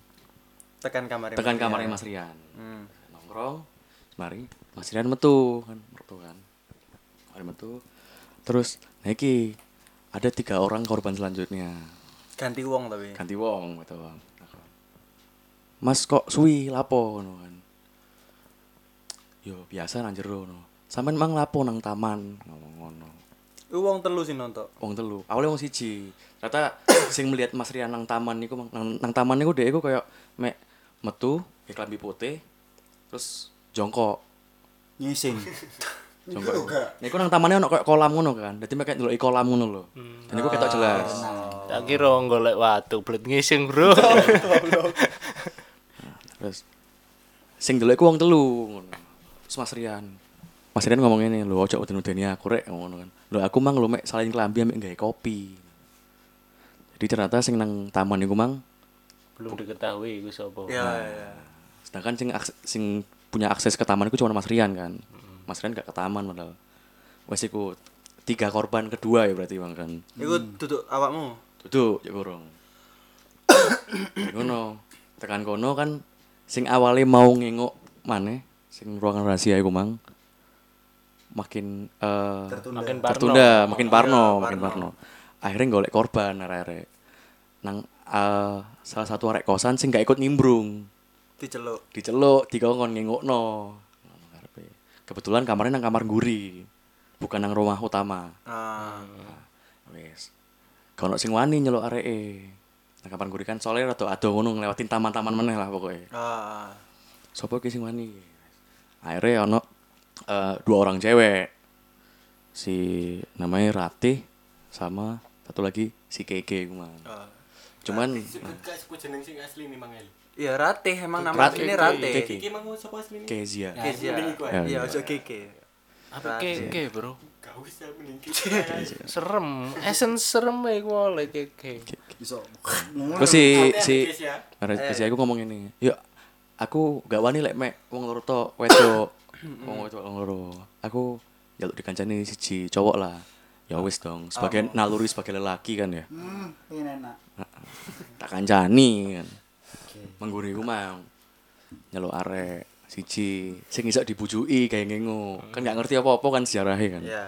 Tekan kamar. Tekan kamarnya Mas Rian. Hmm. Nongkrong, mari Mas Rian metu kan, metu kan. Mari metu. Terus nah iki ada tiga orang korban selanjutnya. Ganti wong tapi. ganti wong bang mas kok suwi lapo ngono kan yo biasa nang jero no sampean mang lapo nang taman ngomong ngono Iku wong telu sih nonton. wong telu awalnya wong siji ternyata (coughs) sing melihat Mas Rian nang taman niku nang, nang taman niku dhek iku koyo mek metu ya klambi putih terus jongkok Nyising. (laughs) jongkok Nah, iku nang tamannya ono koyo kolam ngono kan dadi mek ndeloki kolam ngono lho dan iku ketok jelas Tak kira golek watu blet ngising, Bro. (laughs) Terus sing delok iku wong telu ngono. Terus Mas Rian. Mas Rian ngomong ini, lho ojo uden-udeni aku rek ngono kan. Lho aku mang lho mek salin kelambi ambek gawe kopi. Jadi ternyata sing nang taman iku mang Belum diketahui iku sapa. Ya ya. sedangkan sing sing punya akses ke taman iku cuma Mas Rian kan. Mas Rian gak ke taman padahal. Wes iku tiga korban kedua ya berarti bang kan. Iku duduk awakmu. Duduk ya kurung. (coughs) ngono. Tekan kono kan sing awalnya mau ngengok maneh sing ruangan rahasia iku mang makin eh Tertunda. Makin parno. tertunda, makin parno, Iya, makin parno. parno. Akhirnya golek korban arek-arek. Nang eh, salah satu arek kosan sing gak ikut nimbrung. Diceluk. Diceluk, dikongkon ngengokno. Kebetulan kamarnya nang kamar guri. Bukan nang rumah utama. Ah. Wes. Kono sing wani nyeluk areke. Nang kamar guri kan soalnya rada ado ngono nglewatin taman-taman meneh lah pokoknya. Ah. Sopo ki sing wani? Akhirnya ono eh, dua orang cewek. Si namanya Ratih sama satu lagi si Keke. Ah. Cuman nih Mangel. Iya Ratih emang nama Ratih. ini Ratih. Keke. Iki mang sapa asli? Kezia. Kezia. ae. Ya, Iya, ya. ojo keke. Apa keke, Bro? Gak usah mending Serem. Esen serem ya iku oleh keke. Iso. Terus si si. Kezia aku ngomong ini. Yuk aku gak wani lek mek wong loro to wedok. Wong wedok wong loro. Aku jaluk dikancani siji cowok lah. Ya wis dong, sebagai naluri sebagai lelaki kan ya. Hmm, pengen enak. tak kancani kan. Mengguri ku mang nyeluk arek siji. Sing iso dibujuki kayak ngengo kan gak ngerti apa-apa kan sejarahnya kan. Iya.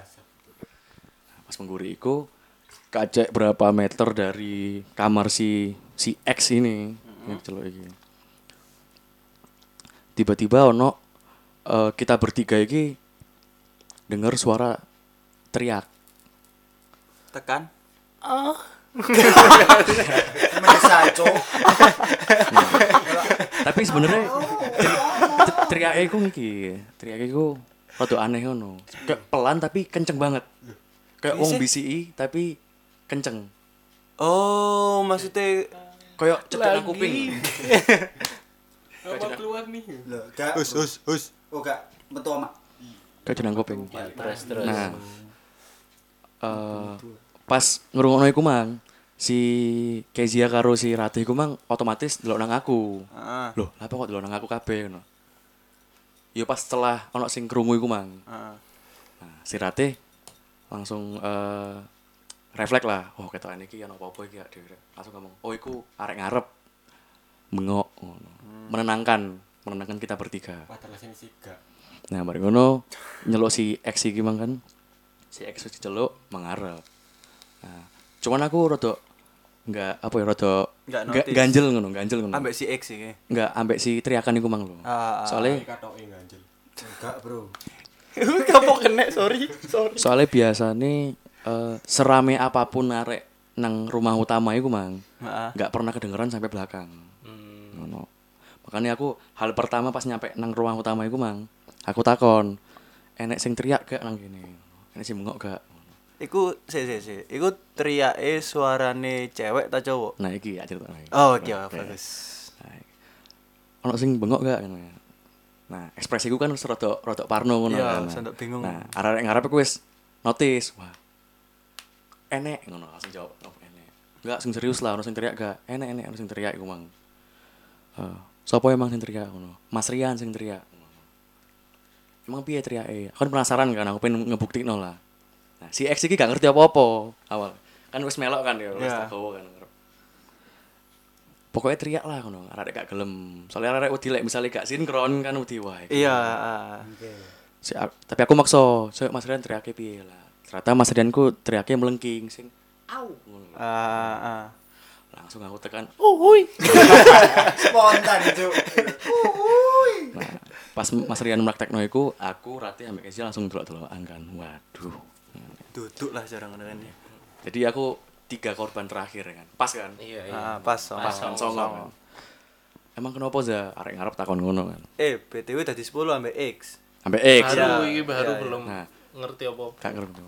pas mengguri iku kacek berapa meter dari kamar si si X ini. Yang celuk iki. Tiba-tiba ono eh, kita bertiga iki dengar suara teriak. Tekan. Mendesak, Cuk. tapi sebenarnya teri- teriaknya iku iki teriaknya iku rada aneh ngono. Kayak pelan tapi kenceng banget. Kayak wong BCI tapi kenceng. Oh, maksudnya kayak cedak nang kuping. Mau keluar nih. Loh, us us us. Oh, gak. Metu cedak nang kuping Terus terus. nah eh, pas ngrungokno iku mang si Kezia karo si Ratih iku mang otomatis delok nang aku Ah. loh apa kok delok nang aku kabeh ngono ya pas setelah ono sing krungu iku mang Ah. Nah, si Rate langsung eh refleks lah. Oh, ketokan iki ana apa-apa iki ya. Langsung ngomong, "Oh, iku arek ngarep." Bengok ngono. Menenangkan, menenangkan kita bertiga. Nah, mari ngono nyeluk si X iki mang kan. Si X wis diceluk mengarep. Nah, cuman aku rada enggak apa ya rada Nggak enggak ganjel ngono, ganjel ngono. Ambek si X iki. Enggak ambek si teriakan iku mang lho. Ah, ah. Soalnya Katoke ganjel. Enggak, Bro. (laughs) Kena, sorry. Sorry. soalnya biasanya eh, serame apa pun arek nang rumah utama iku mang Heeh. nggak pernah kedengeran sampai belakang makanya aku hal pertama pas nyampe nang rumah utama iku mang aku takon enek sing teriak gak nang kene enek sing bengok gak Iku si si si. Iku teriake suarane cewek ta cowok? nah iki ya cerita lagi Oh, oke, bagus. nah, ono sing bengok gak Ngono. nah ekspresiku kan wis rada rada parno ngono Iya, kan. sampe bingung. nah arek ngarep aku wis notice wah enek ngono langsung jawab oh, enek enggak sing serius lah ono sing teriak gak enek enek ono sing teriak iku mang eh sapa emang sing teriak ngono Mas Rian sing teriak emang piye teriake aku kan penasaran kan aku pengen ngebuktikno lah nah si X iki gak ngerti apa-apa awal kan wis melok kan ya wis Iya. takowo kan ngarep. pokoknya teriak lah ngono arek gak gelem soalnya arek wedi lek misale gak sinkron kan wedi wae Iya, ah. Si- a- tapi aku maksa saya Mas Rian teriaknya piye lah ternyata Mas Rianku teriaknya melengking sing au ngono. Ah, ah. Langsung aku tekan (laughs) uhuy Spontan, Cuk. nah pas Mas Rian mraktekno iku aku Rati ambek Kezia langsung delok-delokan kan waduh Duduk lah jarang ngono kan. jadi aku tiga korban terakhir ya kan pas kan Iya, iya. Ah, pas. pas pas. kan songo kan emang kenapa za arek ngarep takon ngono kan Eh, BTW tadi 10 ambek X. ambek X Baru Ya, iki baru ya, ya. belum Nah. ngerti apa. gak ngerti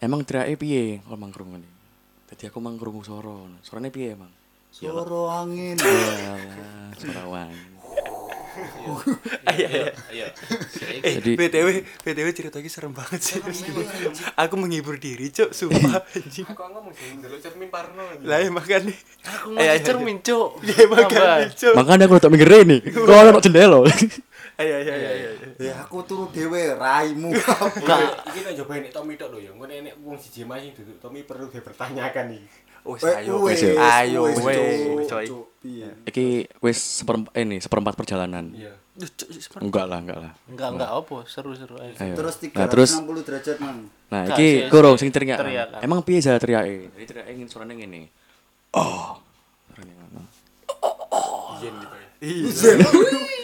emang teriaknya piye kalau mang krungu nih jadi aku mang krungu suara suaranya piye emang Suara angin. Yalah, suara wangi Iya, iya. Ayo. Eh, Jadi- BTW, BTW cerita lagi serem banget sih. Aku menghibur diri, Cuk, sumpah (laughs) anjing. Aku ngomong sih ndelok cermin parno. Lah ya makanya. Aku Ayo, ayo, ngerti cermin, Cuk. Ya makanya, Cuk. makanya aku tak mikir ini kok ono jendela (laughs) Ayo ayo ayo ayo. Ya aku turu dhewe raimu. Iki tak coba nek Tommy tok lho ya. Engko nek wong siji mas sing duduk Tommy perlu dipertanyakan iki. Wes Wes, ayo. wes, Ayo. Cuk, coy. Iki wis seperempat ini seperempat perjalanan Iya. Enggak lah enggak lah Enggak, enggak apa, seru-seru aja. Ayo. Terus nah terus 360 derajat, Mang. nah iki kurang sih, sing teriak emang piye saya teriake jadi teriake ingin suaranya ngene oh suaranya ngono Iyen gitu ya.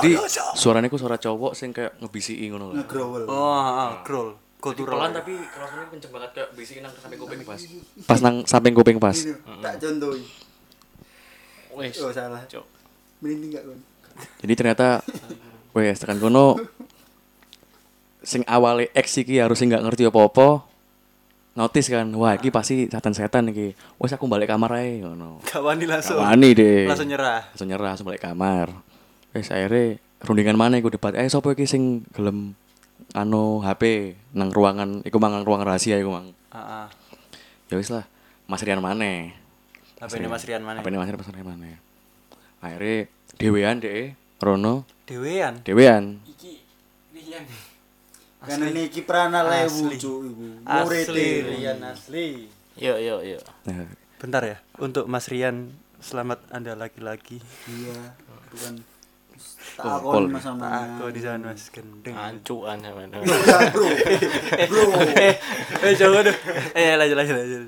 Jadi suaranya ku suara cowok sing kayak ngebisiki ngono lah Ngegrowel. Oh. Jadi Kultural. pelan tapi kerasanya kenceng banget kayak bisikin nang samping kuping pas pas nang samping kuping pas Tak contohi. Wes. Oh, salah. Cuk. Merinding gak, Kon? jadi ternyata wes tekan kono sing awale X iki harus nggak ngerti apa-apa notice kan wah iki pasti setan-setan iki wes aku balik kamar ae ngono Gak wani langsung. wani deh Langsung nyerah. langsung nyerah langsung balik kamar wes akhirnya rundingan mana iku debat eh sapa iki sing gelem anu HP nang ruangan iku mang ruang rahasia iku mang ah. ya wis lah Mas Rian maneh Apa ini Mas Rian mana? apa ini Mas Rian Mas Rian maneh akhirnya dewean deh Rono Dewean. dewean Iki Rian. Kan ini prana lewu, Asli. Cuk, iku. Asli, Murite. Rian asli. Yuk, yuk, yuk. nah, Bentar ya, untuk Mas Rian selamat Anda laki-laki. Iya, bukan takon mas sama. Aku di sana Mas gendeng. Ancuan sama. Ya, Bro. (laughs) Bro. eh, eh jangan deh. Eh lanjut lanjut lanjut.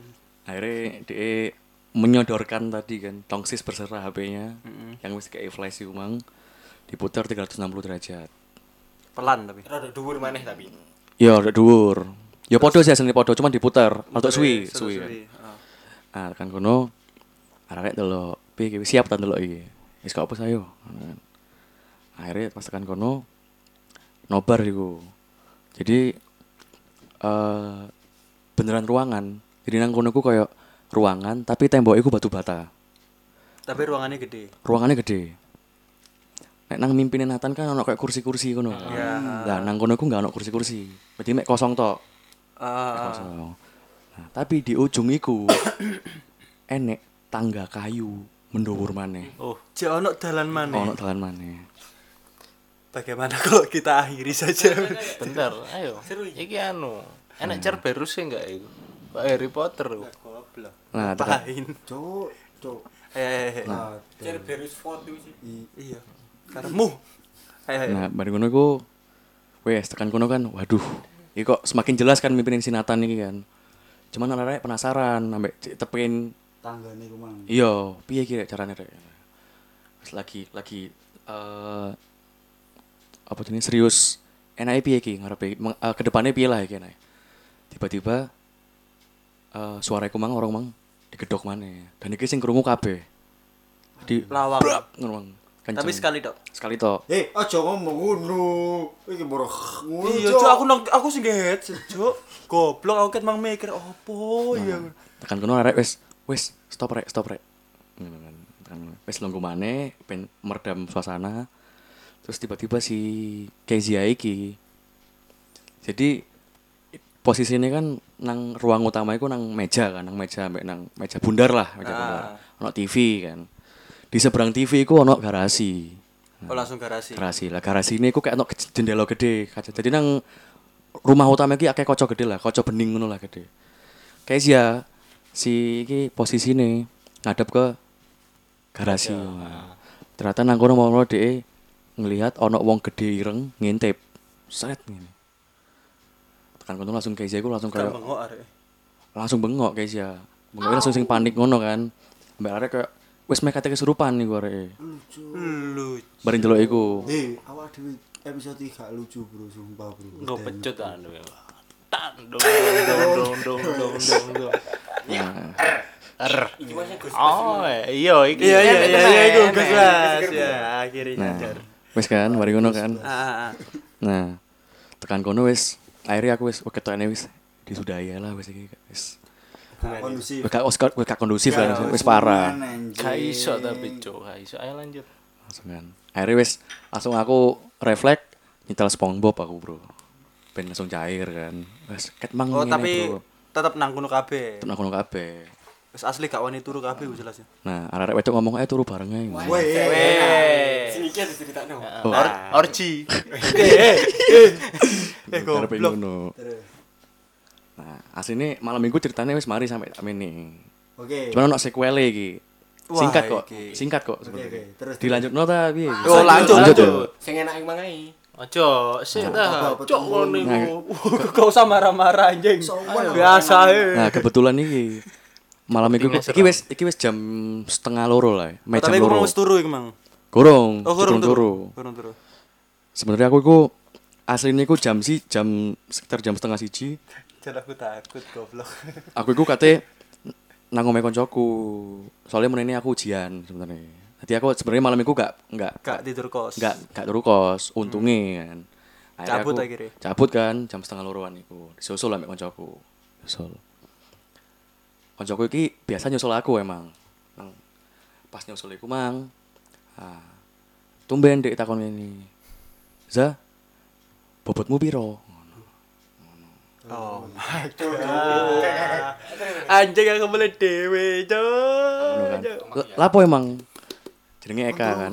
akhirnya dia menyodorkan tadi kan tongsis berserah HP-nya yang wis kayak flash itu mang diputar 360 derajat Pelan tapi. Rada dhuwur maneh tapi. ya udah dhuwur ya podo sih aslinya podo cuman diputar atau suwi suwi kan Ah. nah kan kono arek delok piye siap ta delok iki wis gak apa sayo Kan. akhirnya pas tekan kono nobar iku jadi eh beneran ruangan jadi nang kono ku kayak ruangan tapi tembok iku batu bata Tapi ruangannya gede. ruangannya gede nek nang mimpinin Nathan kan ono kayak kursi-kursi kono Iya. lah nang kono ku nggak ono kursi-kursi berarti mek kosong tok Ah, kosong nah, tapi di ujung iku (coughs) enek tangga kayu mendhuwur maneh Oh, jauh ono dalan mana? ono dalan maneh Bagaimana kalau kita akhiri saja? (laughs) Bentar, ayo. Iki anu, enak Cerberus sih enggak itu? Pak Harry Potter. Goblok. nah Ngapain? Cuk, cuk. Eh, eh, eh. Aduh. Cerberus foto sih. Iya. Karemu. Ayo, ayo. nah bari ngono iku wes tekan kono kan waduh iki kok semakin jelas kan mimpinin si Nathan iki kan cuman arek penasaran ambek cek tepin Tangga nih kumang. Iya, piye ki rek carane rek? Lagi lagi eh apa jenis serius enake piye ki ngarepe meng- eh, ke depannya piye lah iki enak. Tiba-tiba eh suara iku mang orang mang digedok maneh. Dan iki sing krungu kabeh. Di Lawang. ngono mang. Kenceng. Tapi sekali dok. sekali tok. Eh, aja ngomong ngono. Iki borok ngono. Iya, Cuk, aku nang aku sing get, Cuk. Goblok aku kan mang mikir opo ya. Tekan kono arek wis wis stop rek, stop rek. Ngono kan. Tekan kono. wis lungguh maneh ben meredam suasana. Terus tiba-tiba si Kezia iki jadi posisinya kan nang ruang utama itu nang meja kan, nang meja ambek nang meja bundar lah, meja Ah. bundar. Ono TV kan. Di seberang TV iku ono garasi. Oh langsung garasi. Garasi lah, garasi ini iku kayak ono jendela gede kaca. Jadi nang rumah utama iki akeh kaca gede lah, kaca bening ngono lah gede. Kezia si iki posisine ngadep ke garasi. Nah, Ternyata nang kono mau dhek ngelihat ono wong gede ireng ngintip. Sret ngene. Tekan kono langsung kayak iku langsung kayak bengok arek. langsung bengok ya. Bengok langsung sing panik ngono kan. Mbak arek kayak wis meh kate kesurupan niku arek. lucu Lu Bareng delok iku. eh awak dhewe episode 3 gak lucu bro sumpah bro Engko pecut anu. Tan dong dong dong dong dong dong. Nah, Er. Oh, iya iki. Iya iya iya iya iku Gus. Mas. Ya akhirnya nah. nyadar. Wis kan, mari ngono kan. Ah, ah, ah. Nah, tekan kono wis akhirnya aku wis ketokne wis disudahi lah wis iki wis gak wis gak- wis gak kondusif lah wis parah Gak iso tapi cuk, gak iso. Ayo lanjut. langsung kan akhirnya wis langsung aku refleks nyetel SpongeBob aku bro ben langsung cair kan wis ket mang Oh tapi tetep nang kono kabeh. Tetep nang kono kabeh Wis asli gak wani turu kabeh wis jelas ya. nah arek-arek wedok ngomong ayo turu bareng ae weh Eh. Sini iki ada ceritakno. Oh. Or- orji. (laughs) Eh Karepe goblok. Nah aslinya malam minggu ceritanya wis mari sampai tak ini oke cuman ono sequel iki singkat kok iki. singkat kok sebenarnya terus dilanjut ta piye Oh, lanjut, Lanjut, lanjut. Sing enak yang mangai. Ojo, sik dah. apa-apa, Cok ngono Nah, (laughs) iku. Gak usah marah-marah anjing. Biasa eh. Nah, kebetulan iki malam minggu iki wis iki wis jam setengah loro lah. Meh jam Tapi loro. mau wis turu iku, Mang. Gorong, Oh, durung turu. Kurang turu. Sebenarnya aku iku aslinya iku jam si jam sekitar jam setengah siji. Jangan aku takut goblok. (laughs) Aku iku kate nang omahe koncoku. Soalnya menene aku ujian sebenarnya. Jadi aku sebenarnya malam minggu gak gak Gak tidur kos. gak gak turu kos, untungnya kan. Akhirnya Cabut aku- akhirnya. Cabut kan jam setengah loroan iku. Disusul ambek koncoku. Disusul. Koncoku iki biasa nyusul aku emang. Pas nyusul iku mang. Ah. Tumben dek takon ini. Za, bobotmu piro? Oh my (laughs) god. Anjing aku boleh dewe, Ngono kan. Cok. L- Lapo emang? Jenenge Eka kan.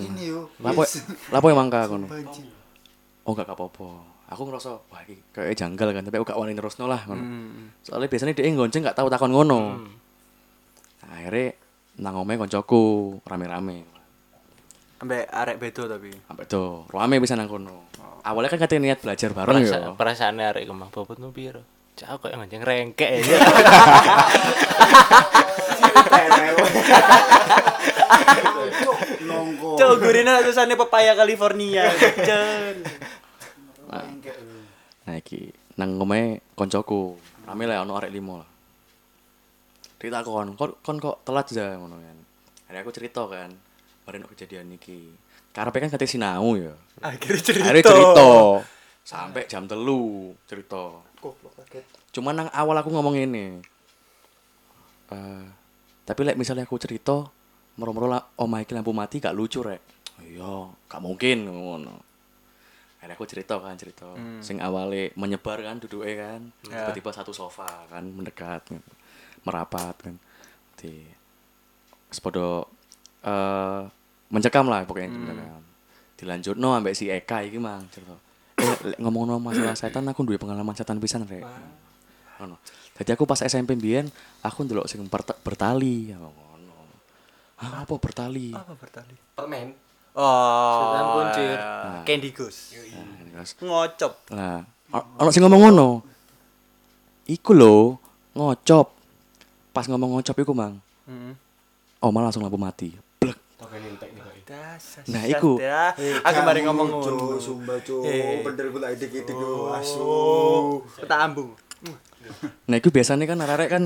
Lapo lapo emang ka kono? Banci. Oh gak apa-apa. Aku ngerasa wah iki kayak janggal kan, tapi aku gak wani nerusno lah ngono. Hmm. Soalnya biasanya dia ngonceng gak tahu takon ngono. Akhirnya nang omahe koncoku rame-rame. Ambek arek bedo tapi. Sampai tuh, rame bisa nang kono. Awalnya kan katanya niat belajar bareng Perasa, ya. perasaan arek kemang bobotmu piro? Cak kok nganceng rengkek ya. Cok, gurina tulisannya pepaya California. Cen. Nah iki nang omahe koncoku. Rame lah ono arek limo lah. Ditakon, kon kon kok telat ya ngono kan. Akhirnya aku cerita kan, bareng kejadian iki. Karepe kan kate sinau ya. Akhirnya cerita. Akhirnya cerita sampai jam telu cerita. Goblok kaget. Cuman nang awal aku ngomong ini. Eh, tapi lek misalnya aku cerita moro-moro lah omah iki lampu mati gak lucu rek. Iya, gak mungkin ngono. Akhirnya aku cerita kan cerita. Sing awale menyebar kan duduke kan. Ya. Tiba-tiba satu sofa kan mendekat merapat kan. Di sepodo eh mencekam lah pokoknya hmm. Dilanjut no ambek si Eka iki mang cerita. Eh, lek ngomong masalah setan aku duwe pengalaman setan pisan rek. Ngono. Jadi aku pas SMP mbiyen aku ndelok sing berta- bertali ya ngono. Hah, apa bertali? Apa bertali? Permen. Oh. Setan kuncir. ya. Candy Goose. Nah, guys. Ngocop. Lah, o- ono sing ngomong ngono. Iku lho, ngocop. Pas ngomong ngocop iku, Mang. Heeh. Oh, malah langsung lampu mati. Nih kok. Nah, iku. Ya. Eh, Aku mari ngomong ngono. sumpah cuk Eh. bener gue lagi dikit Oh. asu Kita ambung. Nah, iku biasanya kan arek kan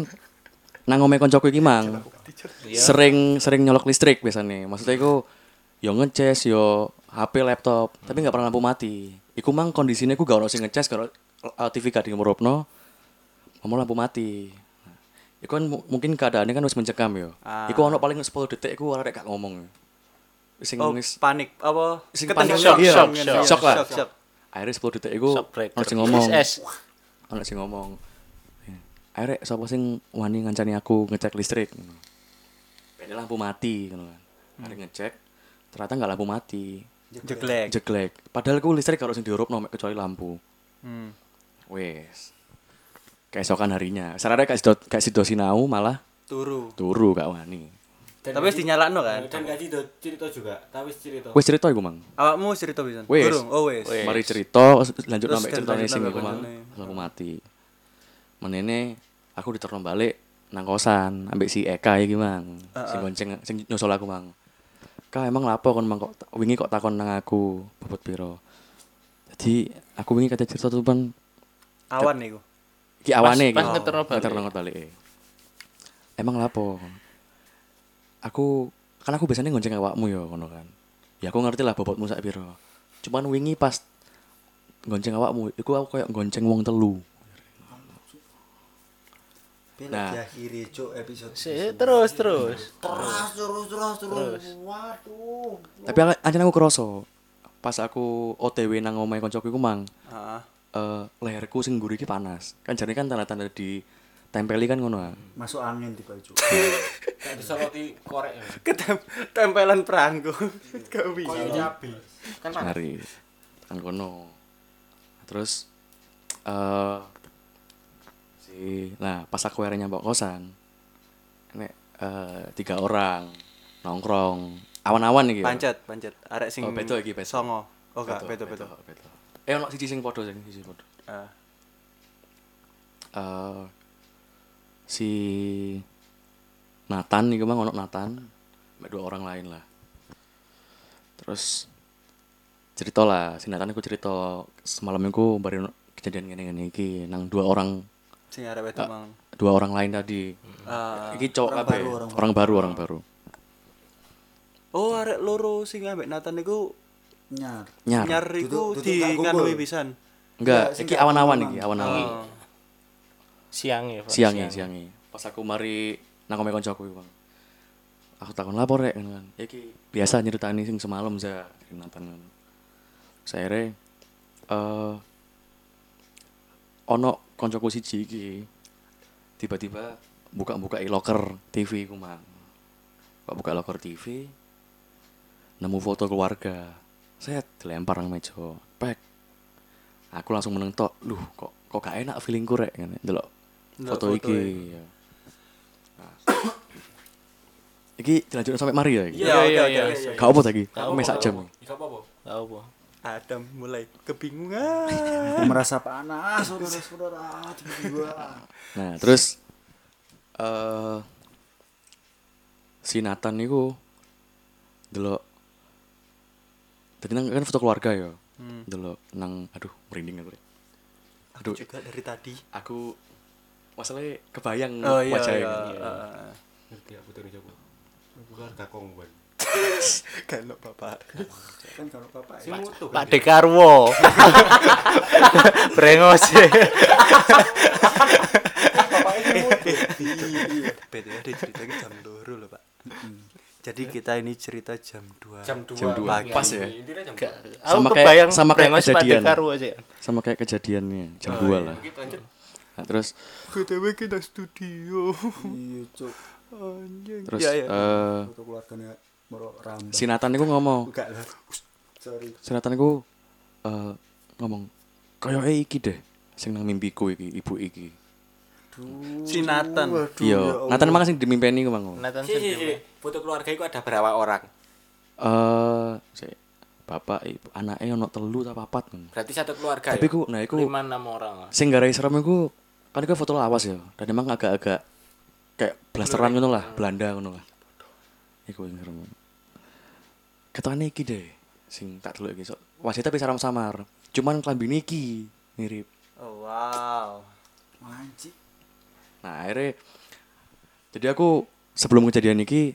nang omahe koncoku iki, Mang. Sering sering nyolok listrik biasanya. Maksudnya iku yo ngecas yo HP laptop, tapi nggak pernah lampu mati. Iku mang kondisinya iku gak ono sing ngecas kalau uh, TV gak dimurupno. Mau lampu mati. Iku kan mu- mungkin keadaannya kan wis mencekam yo. Ah. Iku ono paling 10 detik iku arek gak ngomong. Wis Sing Oh, wis panik apa? Sing panik, shock, iya. shock, Shock, shock, lah. shock, shock. akhirnya 10 detik iku ono sing ngomong. Ono sing ngomong. Akhirnya sapa sing wani ngancani aku ngecek listrik. Ini lampu mati ngono kan. Akhirnya ngecek ternyata nggak lampu mati. Jeglek. Jeglek. Padahal ku listrik kalau sing diurupno mek kecuali lampu. Hmm. Wes. Keesokan harinya. Sarare gak sido gak sido sinau malah Turu. Turu gak wani. Dan Tapi wis dinyalakno kan? Dan gaji do cerita juga, tapi wis cerita. Wis cerita iku, Mang. Awakmu wis cerita pisan? Wis. Durung? Oh wis. Mari cerita lanjut sampai lanjut sing iku Mang. aku mati. Menene aku diterno balik nang kosan ambek si Eka iki, Mang. Sing gonceng sing nyusul aku, Mang. Kak emang lapo kon Mang kok wingi kok takon nang aku bobot piro? Jadi aku wingi kata cerita tuh pan Awan niku. Ki awane pas ngeterno balik. Ngeterno balik. Emang lapo? Aku kan aku biasanya gonceng awakmu ya ngono kan. Ya aku ngerti lah bobotmu sak piro. Cuman wingi pas gonceng awakmu, iku aku kayak gonceng wong telu. Nah. diakhiri cuk episode. Si, terus terus. Terus terus terus terus. Waduh. Tapi aku- anjen aku kroso. Pas aku OTW nang omahe koncoku iku mang, Heeh. Eh leherku sing iki panas. Kan jane kan tanda-tanda di tempeli kan ngono ah. Masuk angin tiba cuk. (laughs) Kayak disoroti korek. ya. Ketem tempelan perangku. (laughs) Gak Koyo bisa. nyabi. Kan panas. Mari kan kono. Terus eh si nah pas aku akhirnya nyampe kosan nek eh, tiga orang nongkrong awan-awan iki. Pancet, pancet. Arek sing Oh, beto iki, beto. Songo. Oh gak, beto beto. beto. Eh ono siji sing padha sing siji padha. Ah. Eh si Nathan nih mang ono Nathan sama dua orang lain lah terus cerita lah si Nathan aku cerita semalam itu baru kejadian gini gini iki nang dua orang Sing arek beto mang. dua orang lain tadi Ah. iki cowok Orang baru, orang orang baru orang baru Oh, arek loro sing ambek Nathan niku Nyar. nyar. Nyar duduk di kanui pisan. enggak iki gak awan-awan iki awan-awan. Oh. Siang ya, Pak. siangnya siangnya pas aku mari nang omah koncoku iku bang aku takon lapor rek? kan. Iki. Biasa nyeritani sing semalam za Nathan kan saya re eh ono koncoku siji iki tiba-tiba buka-buka locker TV ku mang. Buka locker TV nemu foto keluarga saya dilempar nang meja pek aku langsung meneng tok luh kok kok gak enak feelingku rek ngene delok Ndelok foto foto iki ya. Nah. (coughs) iki dilanjutkan sampai mari ya iki Iya, iya, oke iya. oke. oke. gak apa lagi aku mes sak jam Gak apa-apa. Tahu, Po. Adam mulai kebingungan. Aku merasa panas saudara-saudara nah terus eh si Nathan niku delok tadi nang kan foto keluarga ya Hmm. delok nang aduh merinding aku Rek. Aku aduh juga dari tadi. aku masalahnya kebayang Oh iya wajahnya iya. gitu. Heeh. Ngerti aku dari Jawa. Keluarga kongguan. (laughs) Kan bapak. Kan kalau bapak Si mutu Pak Dekarwo. (laughs) Brengos. (laughs) Beda ada cerita ini jam 2 loh, Pak. Jadi kita ini cerita jam 2. jam 2 Jam dua. Pas ya? Gak, 2. Sama kayak- kebayang sama kayak kejadian. Aja. sama kayak kejadiannya jam Oh, 2 iya. lah lanjut. nah, terus BTW kita studio. iya cuk. Anjing. terus Ya, ya. eh, Foto keluarganya moro rambut. si Nathan itu ngomong Enggak lah. Sorry. si Nathan itu eh, ngomong kayak iki deh sing nang mimpiku iki ibu iki Si Nathan. Waduh, iya ya. Nathan emang sing dimimpeni ku mang Nathan Si, si, si. Foto keluarga itu ada berapa orang? eh si bapak ibu anaknya ono telu ta papat. Berarti satu keluarga tapi ya? ku nah iku lima enam orang lah. sing garai serem iku kan iku foto lawas ya dan emang agak-agak kayak blasteran ngono lah Belanda ngono lah iku sing serem ketane iki deh sing tak delok iki sok wajah tapi samar-samar cuman klambi iki mirip Oh wow. Anjing. Nah akhirnya jadi aku sebelum kejadian iki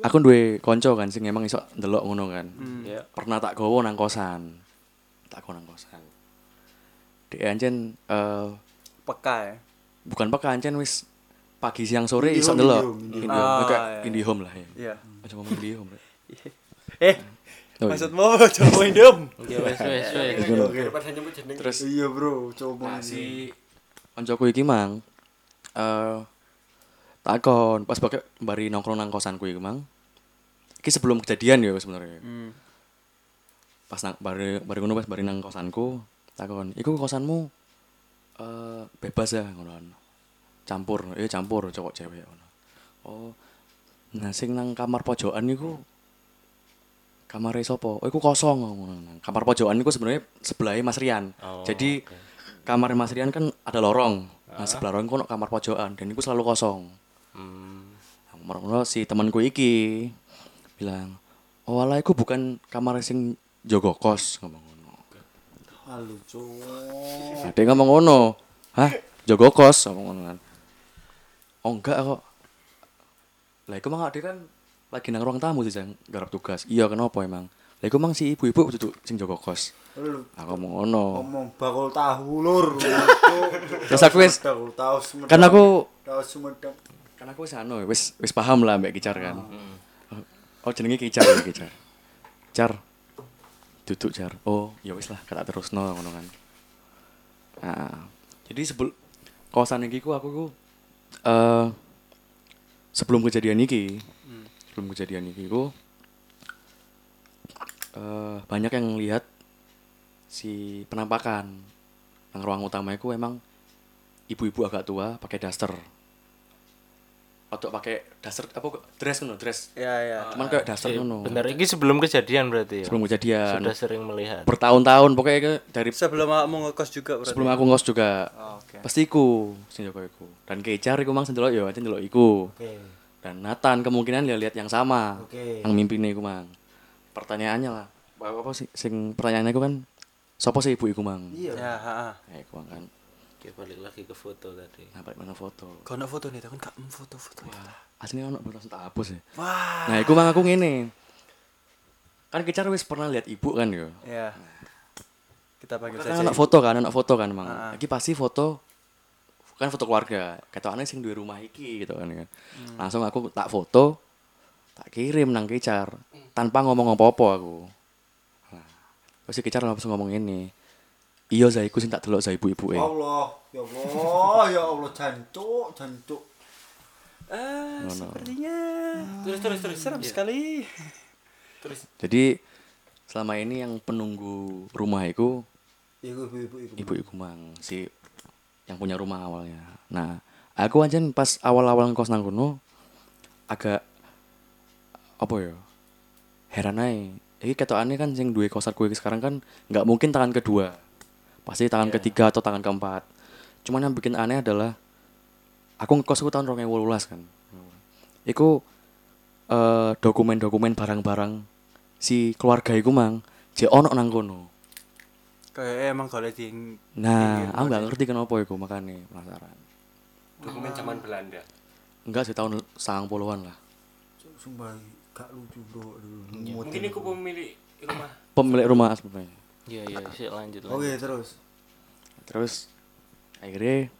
aku duwe konco kan sing emang iso ndelok ngono kan Ya. pernah tak gowo nang kosan tak gowo nang kosan Dek ancen eh Peka ya. bukan peka ancen wis pagi siang sore Indihome, iso ndelok Indihome, Indihome Ah, kayak iya. Indihome lah ya Iya. aja ngomong Indihome Rek. (laughs) Eh, Oh, iya. maksudmu coba indem? Ya wes wes wes. Terus Iya, Bro. Coba. Nah, si koncoku iki mang eh takon pas pakai bari nongkrong nang kosanku iki mang iki sebelum kejadian ya sebenarnya Hmm. pas nang bari bari ngono pas bari nang kosanku takon iku kosanmu eh bebas ya ngono campur eh campur cowok cewek ngono Oh. Nah, sing nang kamar pojokan niku kamar sapa? Oh, iku kosong ngono. Kamar pojokan niku sebenarnya sebelahnya Mas Rian. Oh, Jadi kamar Mas Rian kan ada lorong. Nah, sebelah lorong kono kamar pojokan dan iku selalu kosong. Hmm. Nah, si temanku iki bilang, "Oh, alah iku bukan kamar sing jogo kos." ngomong ngono. Halo, cuk. Nah, dia ngomong ngono. Hah? Jogo kos ngomong ngono kan. Oh, enggak kok. Lah iku dia kan lagi nang ruang tamu sih, Jang, garap tugas. Iya, kenapa emang? Lah iku mang si ibu-ibu duduk sing jogo kos. Aku ngomong ngono. ngomong bakul tahu lur. (laughs) Terus aku wis bakul tahu Sumedang. kan aku kan aku wis anu wis wis paham lah mbak Kicar kan. Oh jenenge Kicar ya Kicar. Car. Duduk Car. Oh, ya wis lah kata terusno ngono kan. Nah, jadi sebelum kosan iki ku aku ku eh sebelum kejadian iki, sebelum kejadian iki ku eh banyak yang lihat si penampakan nang ruang utama itu emang ibu-ibu agak tua pakai daster atau pakai daster apa dress ngono dress Ya ya. cuman kayak daster Eh, ngono Bener, ini sebelum kejadian berarti ya? sebelum kejadian Sudah sering melihat. bertahun-tahun pokoknya ke- dari Sebelum kamu ngekos juga berarti. sebelum aku ngos juga Oh, Oke. pasti iku sing iku dan kejar iku mang sendelok yo aja ndelok iku Oke. dan Nathan kemungkinan dia lihat yang sama Oke. yang mimpine iku mang pertanyaannya lah apa apa sih sing pertanyaannya iku kan siapa sih ibu iku mang Iya. Ya, heeh. ya iku mang kan Oke, balik lagi ke foto tadi. nah balik mana foto Kau nak foto nih, kan gak foto-foto. aslinya ono langsung tak hapus ya Wah. nah iku mang aku ngene kan kejar wis pernah lihat ibu kan yo Ya. Kita panggil kan saja. anak foto kan anak foto kan mang Ah. iki pasti foto kan foto keluarga ketokane sing duwe rumah iki gitu kan kan. langsung aku tak foto tak kirim nang kecar tanpa ngomong apa-apa aku nah terus si kecar langsung ngomong ini iya zaiku sing tak delok za ibu-ibu eh Allah, ya Allah, ya Allah jancuk, jancuk. Ah, Ngono. sepertinya Terus, terus, terus. seram Iya. sekali. jadi selama ini yang penunggu rumah itu Iku ibu ibu iku. ibu-ibu mang si yang punya rumah awalnya nah aku aja pas awal-awal ngkos nang kono agak apa ya? Heran aja ini ketokane kan sing duwe kosan gue sekarang kan nggak mungkin tangan kedua. Pasti tangan ketiga atau tangan keempat. Cuman yang bikin aneh adalah aku ngekos aku tahun 2018 kan. Iku eh, dokumen-dokumen barang-barang si keluarga iku mang je ono nang kono. Kayak emang kalau di Nah, aku nggak ngerti kenapa itu makanya penasaran. Dokumen zaman Belanda. Enggak sih tahun sangang puluhan lah. Sumpah gak lucu bro. Aduh, Mungkin aku pemilik rumah. Pemilik rumah sebenarnya. Iya, iya, sih lanjut. lanjut. Oke, terus. Terus akhirnya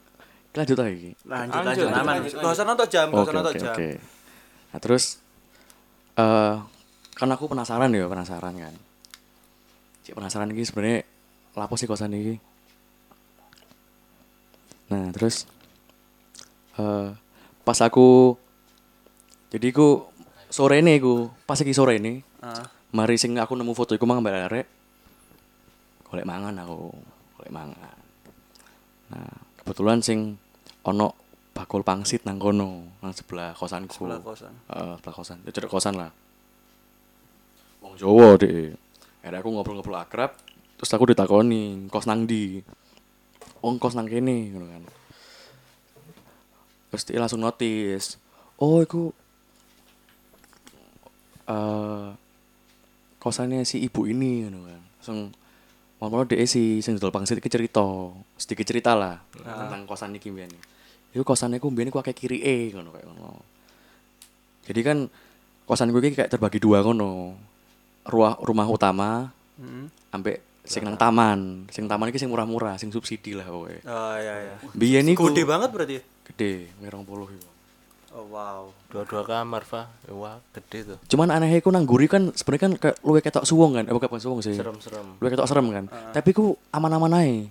lanjut lagi. lanjut Lanjut, lanjut aman. lanjut, Gak usah nonton jam, gak Oke usah nonton oke jam. oke. Nah terus eh kan aku penasaran ya penasaran kan. Cik penasaran ini sebenarnya lapo sih kosan ini. Nah terus eh pas aku jadi aku sore ini aku pas iki sore ini Ah, mari sing aku nemu foto iku mang mbak arek. Golek mangan aku golek mangan. Nah kebetulan sing ono bakul pangsit nang kono nang sebelah kosanku. Sebelah kosan. Heeh, sebelah kosan. Ya cedek kosan lah. Wong Jawa deh akhirnya aku ngobrol-ngobrol akrab terus aku ditakoni kos nang di oh kos nang kene ngono kan. Terus dia langsung notice oh iku eh kosannya si ibu ini ngono kan. Langsung mau dia si sing dodol pangsit iki cerita sedikit cerita lah tentang kosan iki mbiyen. Iku kosannya ku mbiyen ku akeh kiri e ngono kayak ngono. Jadi kan kosan gue iki kayak terbagi dua ngono. Rumah rumah utama Hmm. sampai sing nang taman. Sing taman iki sing murah-murah sing subsidi lah pokoknya Oh iya iya. biyen iku Gede banget berarti. gede merong puluh iku Oh wow. Dua-dua kamar, Pak. Wah, gede tuh. cuman anehnya iku nang guri kan sebenarnya kan kayak luwe ketok suwung kan? Eh bukan suwung sih. Serem-serem. luwe ketok serem kan? Tapi ku aman-aman ae.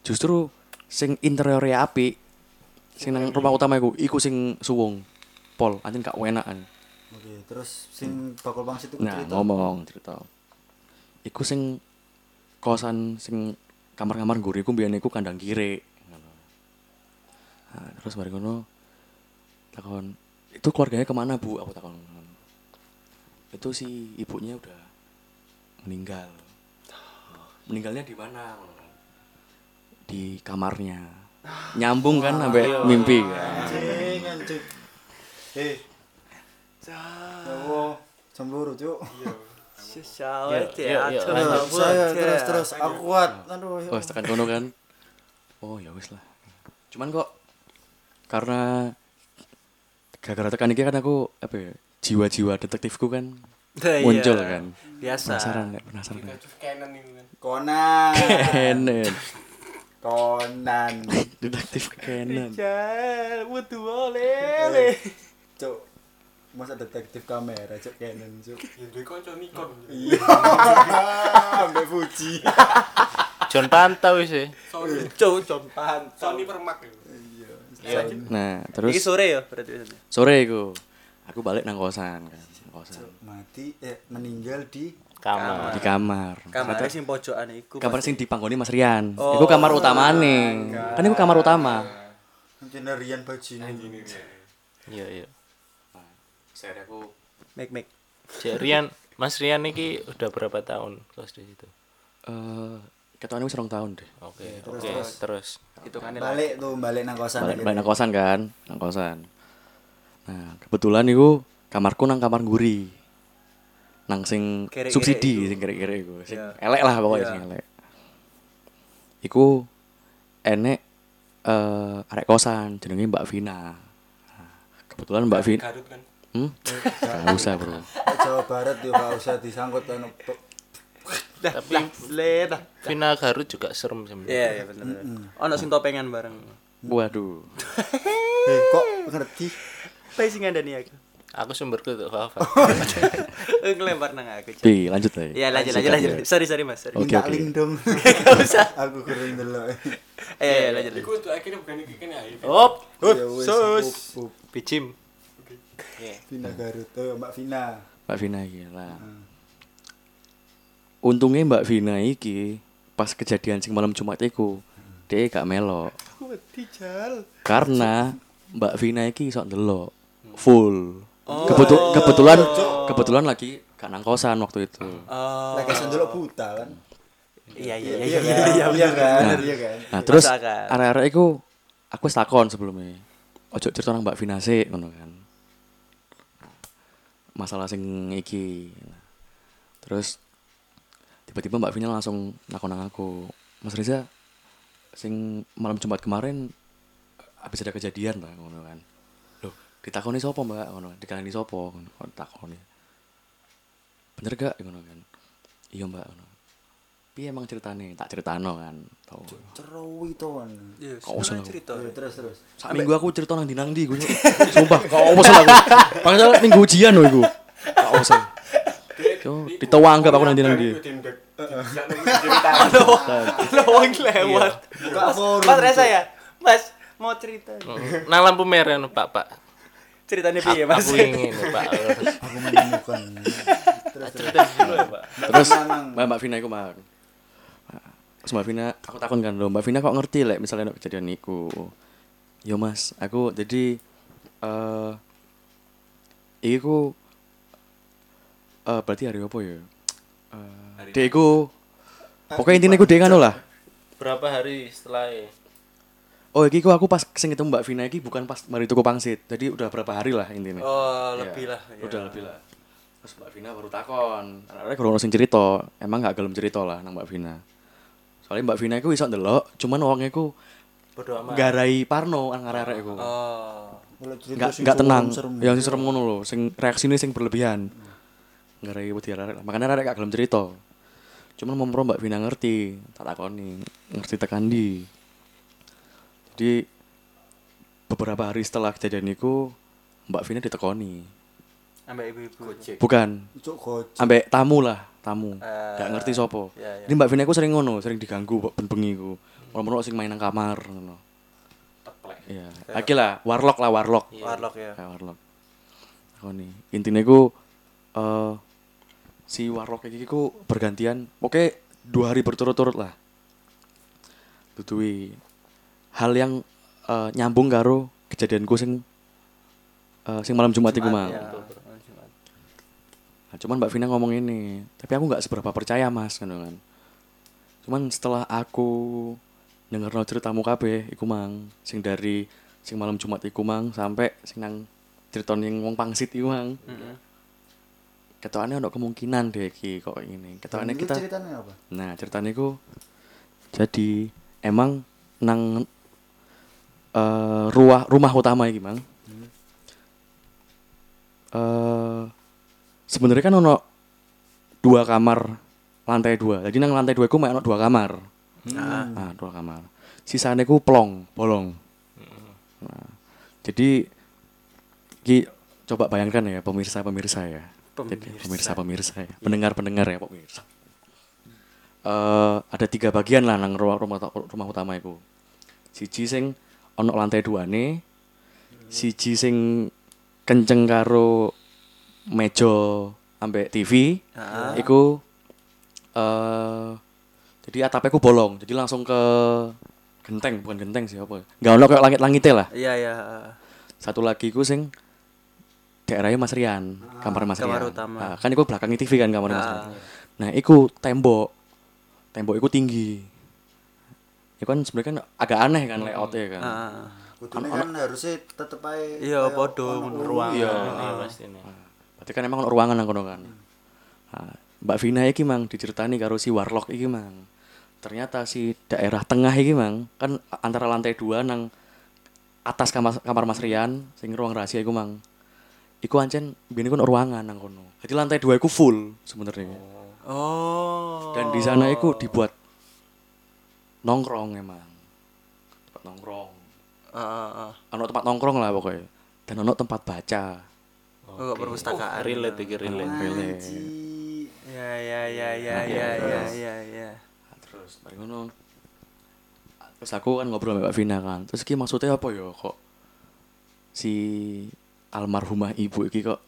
Justru sing interiornya api sing nang rumah utama iku iku sing suwung. Pol anjing gak enak kan? Oke, terus sing bakul pangsit itu nah cerita. ngomong cerita. Iku sing kosan sing kamar-kamar guri iku biyen iku kandang kiri. Nah, terus mari ngono takon itu keluarganya ke mana bu aku takon itu si ibunya udah meninggal meninggalnya di mana di kamarnya nyambung kan sampai mimpi kan Anjing, anjing. Eh. Ya Allah, cemburu, Cuk. Yuk, yuk, ya. lanjut. Saya terus terus aku kuat. Aduh. ya oh tekan kono kan oh ya wis lah cuman kok karena gara-gara tekan ini kan aku apa ya jiwa-jiwa detektifku kan (laughs) Iya. muncul kan Biasa. penasaran nggak penasaran kan. Conan. Canon Conan. detektif Canon Jal, butuh boleh. Cuk. Masa detektif kamera, Cuk Canon, Cuk. Ya duwe kanca Nikon. Iya. (laughs) Sampai Fuji. John Pantau sih. Sony. Cuk, compan. Sony Permak. Ya. Iya. nah Iki terus sore ya berarti. sore aku aku balik nang kosan kan kosan Mati eh meninggal di Kamar. di kamar Kamar sing pojokan iku. kamar sing dipanggoni Mas Rian Oh. itu kamar utamane kan itu kamar utama Anjene Rian Bajini. Iya, iya. saya aku Mek mek. Rian, Mas Rian ini udah berapa tahun kos di situ? eh ketone wis rong tahun deh Oke, oke, terus. Hitungane lah. Balik tuh, balik nang kosan. balik, balik nang kosan kan nang kosan nah kebetulan itu kamarku nang kamar guri nang sing Kere-kere subsidi iku. sing kere-kere iku sing Iya. elek lah pokoknya Iya. sing elek iku enek eh arek kosan jenenge Mbak Vina Nah, kebetulan Mbak Vina Garut kan. hmm? Gak usah bro Jawa Barat yo gak usah disangkut anu Tapi Le dah. Vina Garut juga serem sebenarnya. Iya, iya bener. Ono sing topengan bareng. waduh (laughs) Eh, kok ngerti? Bae sing ngandani aku. Aku sumberku tuh hafal. (laughs) Ngelempar nang aku. Pi, lanjut lah Iya, lanjut lanjut lanjut. Sorry sorry Mas. Sorry. Oke. link dong. (laughs) Gak usah. Aku keren delok. Eh, iya, lanjut. lanjut. Iku untuk akhirnya bukan iki kan ya. Op, Ya wis, sus. bicim. Vina Garut. Oh, Mbak Vina. Mbak Vina iki lah. Untungnya Mbak Vina iki pas kejadian sing malam Jumat iku dia gak melok. Karena Mbak Vina iki iso ndelok full. Kebetu- kebetulan kebetulan lagi gak nang kosan waktu itu. Oh. Lagi sendelok buta kan. Iya iya iya Iya iya iya. Iya kan? Nah. Iya kan? Nah, terus arek-arek iku aku wis takon sebelumnya. Ojo cerita nang Mbak Vina sih ngono kan. Masalah sing iki. Terus tiba-tiba Mbak Vina langsung nakon aku. Mas Reza sing malam Jumat kemarin habis ada kejadian lah ngono kan. Loh, ditakoni sapa Mbak ngono. Dikalani sapa ngono kok ditakoni. Bener gak ngono kan. Iya Mbak ngono. Piye emang ceritane? Tak ceritano kan. Tau. Cerowi to kan. Iya, Kok usah sebenarnya cerita. Eh, Terus terus. Sak minggu aku cerita nang dinang ndi gue. Sumpah, kok usah aku. Padahal minggu ujian lho iku. Kok usah. Yo, ditawang anggap aku nang dinang ndi. Lo wong lewat. Forum. Mas Reza ya? Mas, mau cerita. Nang lampu merah no, Pak, Pak. Ceritanya piye, Mas? Aku ingin, Pak. (laughs) Aku menemukan. Terus terus. Terus Memang. Mbak Mbak Vina iku mah. Terus Mbak Vina, aku takon kan lho, Mbak Vina kok ngerti lek misalnya ada kejadian iku. Yo Mas, aku jadi eh iki ku eh berarti hari apa ya? Eh dek iku Pokoknya intinya iku dek ngono lah. Berapa hari setelah Oh, iki ku aku pas sing ketemu Mbak Vina iki bukan pas mari tuku pangsit. Jadi udah berapa hari lah intinya. Oh, Iya, lebih lah. ya. Udah lebih lah. Terus Mbak Vina baru takon. Arek kurang sing cerita. Emang gak gelem cerita lah nang Mbak Vina. Soalnya Mbak Vina iku iso ndelok, cuman wong iku Bodoh amat. garai Parno nang arek iku. Oh. Enggak enggak tenang. serem. Yang sing serem ngono lho, sing reaksine sing berlebihan. Garai wedi arek. Makanya arek gak gelem cerita. Cuman mau Mbak Vina ngerti, tak takoni, ngerti tekan di. Jadi beberapa hari setelah kejadian itu Mbak Vina ditekoni. Ambek ibu-ibu. Bukan, ambek tamu lah, tamu. Eh, Gak ngerti sopo. iya, iya. Jadi Mbak Vina ku sering ngono, sering diganggu kok ben-bengi ku. Ono-ono sing main nang kamar ngono. Iya, lagi lah, warlock lah warlock. Warlock ya. Kayak warlock. Aku nih, intinya ku eh si warlock iki ku bergantian, oke dua hari berturut-turut lah. Tutui hal yang eh, nyambung karo kejadianku sing Eh, sing malam Jumat iku mang. Ya. Nah, cuman Mbak Vina ngomong ini, tapi aku nggak seberapa percaya mas, kan kan. Cuman setelah aku denger no ceritamu kabeh, iku mang, sing dari sing malam Jumat iku mang sampai sing nang cerita ning wong pangsit iku mang. Heeh. Ketokane ono kemungkinan deh iki kok ini. Ketokane kita ceritanya apa? Nah, ceritanya iku jadi emang nang eh rumah rumah utama iki, Mang. Eh sebenarnya kan ono dua kamar lantai dua. Jadi nang lantai dua mek ono dua kamar. Nah, dua kamar. Sisane ku plong, bolong. Nah, jadi ki coba bayangkan ya pemirsa-pemirsa ya. Pemirsa-pemirsa ya. Pendengar-pendengar ya, pemirsa. Eh ada tiga bagian lah nang rumah rumah, rumah utama itu. Siji sing ono lantai dua nih, siji sing kenceng karo meja ambek TV, iku eh jadi atapnya ku bolong, jadi langsung ke genteng, bukan genteng sih apa. Gak ono kayak langit-langitnya lah. Iya iya. Satu lagi ku sing daerahnya Mas Rian, kamar Mas kamar Rian. utama. Nah, kan iku belakangnya TV kan kamar Mas Ah. Rian. Nah, iku tembok. Tembok iku tinggi. Ya kan sebenarnya kan agak aneh kan layoutnya kan. Ah. Kudune kan harusnya tetep ae Iya, ono ruangan Iya. pasti nih Berarti kan emang ono ruangan nang kono kan. Nah, Mbak Vina iki mang diceritani karo si Warlock iki mang. Ternyata si daerah tengah iki mang kan antara lantai dua nang atas kamar kamar Mas Rian sing ruang rahasia iku mang. Iku ancen biyen iku ono ruangan nang kono. Jadi lantai dua iku full sebenarnya. Oh. Dan di sana iku dibuat nongkrong emang. Tempat nongkrong. Ah, ah, ah. Tempat nongkrong lah pokoknya. Dan ono tempat baca. Oh, perpustakaan. relate iki relate Relate. Anji. Ya ya ya ya ya ya ya ya. Nah, terus mari ngono terus aku kan ngobrol sama Mbak Vina kan terus ki maksudnya apa ya kok si almarhumah ibu iki kok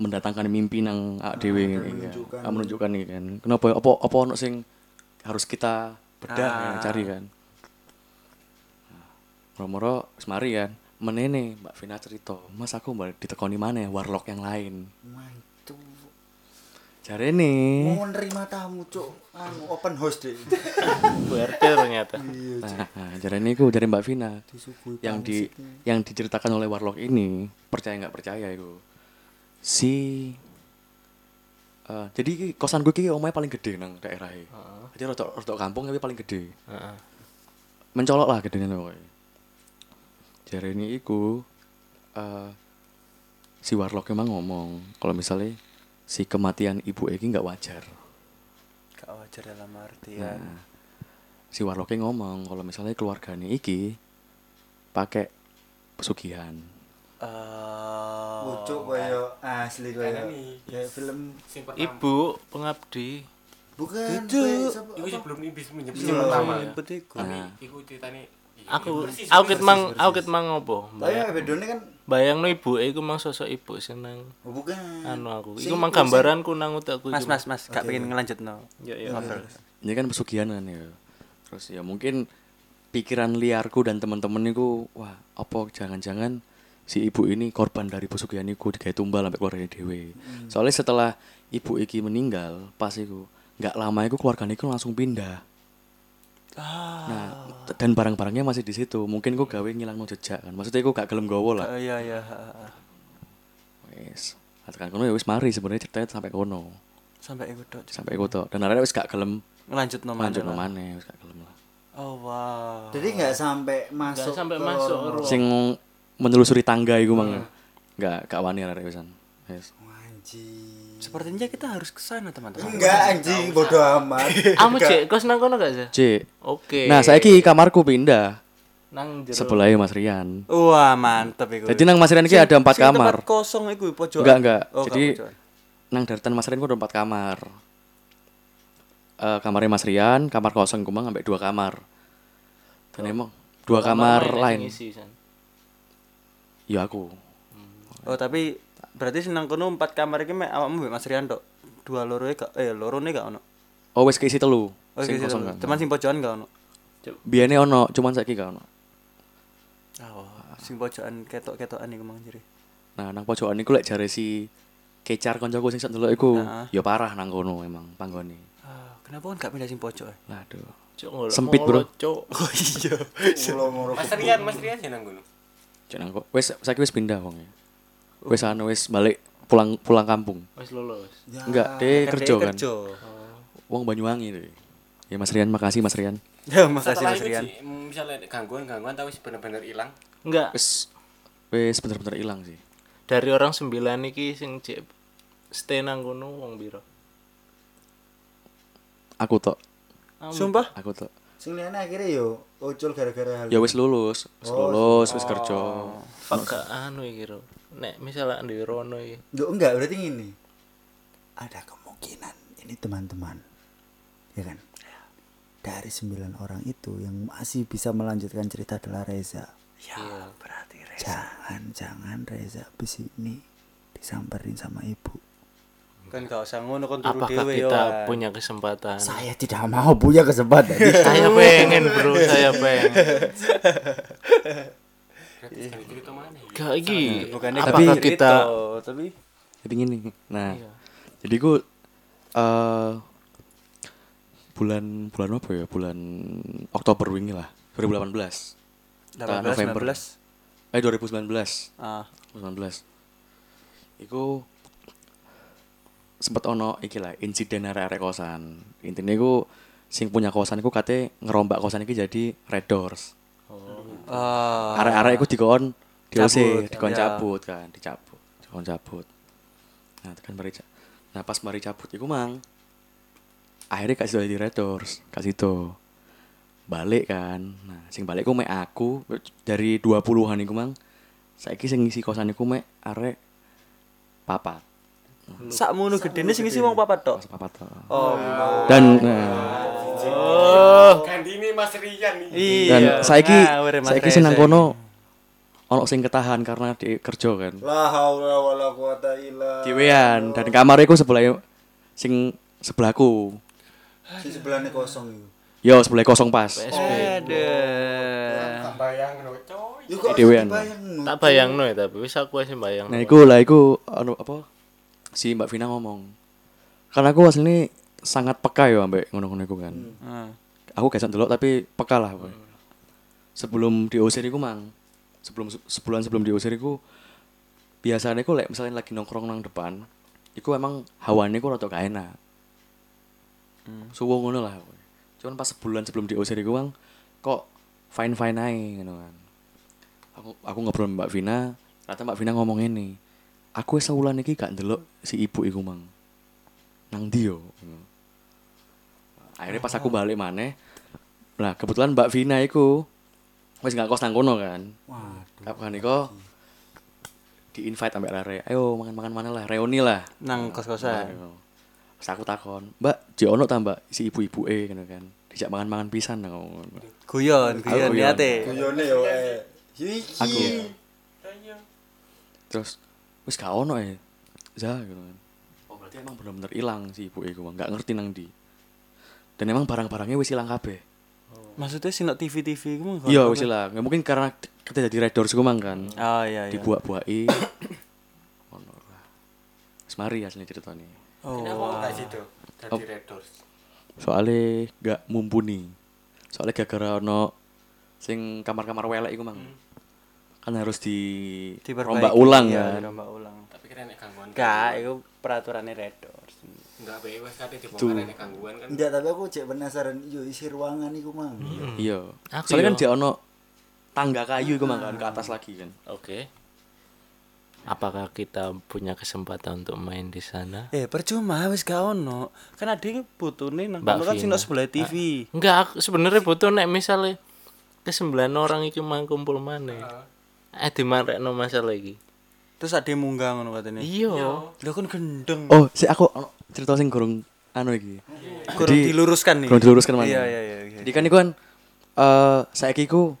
mendatangkan mimpi nang awak dhewe ngene iki kan. menunjukkan. Ah, menunjukkan iki kan kenapa ya? apa apa ono sing harus kita bedah ya, Ah. cari kan Nah, moro wis mari kan menene Mbak Vina cerita Mas aku mbak ditekoni mana warlock yang lain Mantu. Cari nih Mau nerima tamu, Cuk. Anu open house deh. (laughs) BRT ternyata Iya. Nah, nah jadi ini dari Mbak Vina Disuguhi yang di nih. yang diceritakan oleh Warlock ini percaya nggak percaya itu si eh, jadi kosan gue ki omahnya paling gede nang daerah jadi rotok rotok kampung tapi paling gede Heeh. mencolok lah gedenya pokoknya jadi ini iku eh, si Warlock emang ngomong kalau misalnya si kematian ibu Eki nggak wajar Gak wajar dalam artian. Nah, si Warlocknya ngomong kalau misalnya keluarganya iki pakai pesugihan. Eh, Pucuk kaya asli kaya ya film ibu pengabdi bukan kaya siapa- Iku apa? sebelum Iya. sing pertama. Nah. iku ceritane aku aku ket mang aku ket mang ngopo ya bedone kan bayang no ibu iku mang sosok ibu seneng oh, bukan. anu aku iku mang gambaranku nang utekku Mas mas mas, gak pengen ngelanjut no. ya ya Ini kan pesugihan kan ya. Terus ya mungkin pikiran liarku dan teman-teman itu wah apa jangan-jangan si ibu ini korban dari pesugihan iku digawe tumbal sampai keluarganya dewe. Soalnya setelah ibu iki meninggal pas iku nggak lama iku keluarganya iku langsung pindah. Nah, t- dan barang-barangnya masih di situ. Mungkin gue gawe ngilang jejak kan. Maksudnya gue gak gelem gowo lah. Eh, Iya iya. ah, ah. Wis. Katakan kono ya wis mari sebenarnya ceritanya sampai kono. Sampai ikut dok. Sampai iku tok. Dan akhirnya wis gak gelem no lanjut mana lah. nomane, wis gak gelem lah. Oh wow. Jadi nggak sampai masuk sampai ke masuk. Sing menelusuri tangga iku mang. Gak gak wani arek wisan. Wis. Anjing. Sepertinya kita harus ke sana teman-teman. Enggak anjing bodoh amat. (laughs) kamu cek kos nang kono gak sih Cik. oke Nah, saiki kamarku pindah nang jero sebelahnya Mas Rian. Wah mantep iku. Jadi nang Mas Rian iki ada empat kamar. Tempat kosong iku pojok. Enggak enggak. Oh, Jadi gak pojokan. nang daerah Mas Rian ku ada empat kamar. Eh kamarnya Mas Rian, kamar kosong kumang sampai dua kamar. Dan emang dua kamar main lain. sing isi, San. Ya aku. Oh tapi berarti senang kono empat kamar iki mek awakmu mbek Mas Rianto. Dua loro e gak eh lorone gak ono. Oh wis keisi telu. Oh Sing kosong kan. Cuman sing pojokan gak ono. Biane ono, cuman saiki gak ono. Oh, sing pojokan ketok-ketokan iku mang jere. Nah, nang pojokan iku lek jare si kecar koncoku sing sak delok iku Heeh. ya parah nang kono emang panggone. Ah, kenapa kan gak pindah sing pojok? Lah aduh. Cuk, Sempit, Bro. Cuk. (laughs) Oh iya. Mas Rian, Mas Rian jeneng ngono. Jangan kok. Wes saiki wis pindah wong ya. Wis anu wis balik pulang pulang kampung. Wis lulus. Ya, Enggak, deh kerja kan. Kerja. Wong Banyuwangi deh. Ya Mas Rian, makasih Mas Rian. (laughs) Ya, makasih Mas Rian. Ci, misalnya gangguan-gangguan tapi bener-bener hilang. Enggak, Wis wis bener-bener ilang sih. dari orang sembilan iki sing cek stay nang kono wong piro? Aku tok, Sumpah? aku tok. Sing liyane akhirnya yo ucul gara-gara hal. Ya wis lulus, wis lulus, wis kerja. Gak anu iki. Nek misalnya di Rono iki. Loh, enggak, berarti gini. Ada kemungkinan ini teman-teman. Ya kan? Dari sembilan orang itu yang masih bisa melanjutkan cerita adalah Reza. Ya, berarti Reza. Jangan-jangan Reza abis ini disamperin sama ibu. Kan gak usah ngono kon turu Apakah dhewe kita punya kesempatan? Saya tidak mau punya kesempatan. (laughs) saya pengen bro, saya pengen. (laughs) Gak iki. Bukannya Apakah gak kita tapi Jadi gini. Nah, jadi ku eh bulan bulan apa ya? Bulan Oktober wingi lah, 2018. 18 November. 19. Eh 2019. Ah, 2019. Iku sempet ono iki lah insiden arek-arek kosan. Intinya iku sing punya kosan iku kate ngerombak kosan iki jadi red doors. Ah, Arek-arek iku dikon diusir, dikon ya. cabut kan, dicabut, dikon cabut. Nah, tekan mari Nah, pas mari cabut iku mang akhirnya kasih di red doors, kasih itu balik kan. Nah, sing balik ku mek aku dari 20-an iku mang saiki sing ngisi kosan iku mek arek papat. Sak mono gedene sing isi wong papat tok. Papat. toh. Oh, Dan nah, Gandini Mas Rian nih. iya. dan saiki Mas saiki senang iki. kono ono sing ketahan karena di kerja kan. La haula wala quwata illa Diwean dan kamar iku sebelah sing sebelahku. Si sebelahnya kosong itu. Yo sebelah kosong pas. Aduh. Tak bayang no coy. Dewean. tak bayang no ya tapi wis aku wis bayang. Nah, iku lah iku anu apa? Si Mbak Vina ngomong. Karena aku aslinya sangat peka ya ambek ngono-ngono iku kan. Ah. Aku gak ndelok tapi peka lah. boy. Sebelum diusir iku mang. Sebelum sebulan sebelum diusir iku biasanya iku lek misalnya lagi nongkrong nang depan, iku emang hawane iku rada gak enak. Suwo ngono lah. boy. Cuman pas sebulan sebelum diusir iku mang kok fine-fine ae ngono kan. Aku aku ngobrol sama Mbak Vina, ternyata Mbak Vina ngomong ini. Aku wis sewulan iki gak ndelok si ibu iku mang. Nang ndi yo? Ngono. Akhirnya pas aku balik maneh, Nah, kebetulan Mbak Vina iku wis gak kos nang kono kan. Waduh. Kapan iku di invite ambek Rare. Ayo makan-makan mana lah, reuni lah. Nang kos-kosan. Ayo. Pas aku takon, "Mbak, di ono ta Mbak si ibu-ibu e ngono kan. Dijak mangan-mangan pisan nang ngono. Guyon, guyon. niate. Guyone yo eh. Iki. Aku. Terus wis gak ono ya. Za gitu kan. Oh, berarti emang bener-bener hilang si ibu iku, gak ngerti nang ndi. Dan emang barang-barangnya wis hilang kabeh. Maksudnya sih TV-TV ku Iya, wis hilang. Ya, mungkin karena kita jadi red doors ku mang kan. Oh iya iya. dibuat-buai (coughs) ono lah Wis mari aslinya cerita nih Oh. Kenapa enggak situ? Oh. Dari Red Doors. soalnya gak mumpuni soalnya gara-gara ono sing kamar-kamar welek iku mang kan harus di rombak ulang iya, kan dirombak ulang. Tapi kira nek gangguan. Gak, itu peraturannya Red Doors. Enggak bae wis kate dibongkar nek gangguan kan. Enggak, tapi aku cek penasaran yo isi ruangan iku mang. iya Aku soalnya kan dia ono tangga kayu iku mang kan ke atas lagi kan Oke. Apakah kita punya kesempatan untuk main di sana? Eh, percuma wis gak ono. Kan ada butuh nih nang kan nang sebelah TV. Enggak, aku sebenarnya butuh nek misalnya ke sembilan orang iki mang kumpul mana? Eh di no masalah iki. Terus ada munggah ngono katanya. Iya. Lah kan gendeng. oh si aku cerita sing gorong anu iki Kurang Jadi- diluruskan nih. kurang diluruskan mana Iya iya iya. iya. jadi kan iku kan eh saiki ku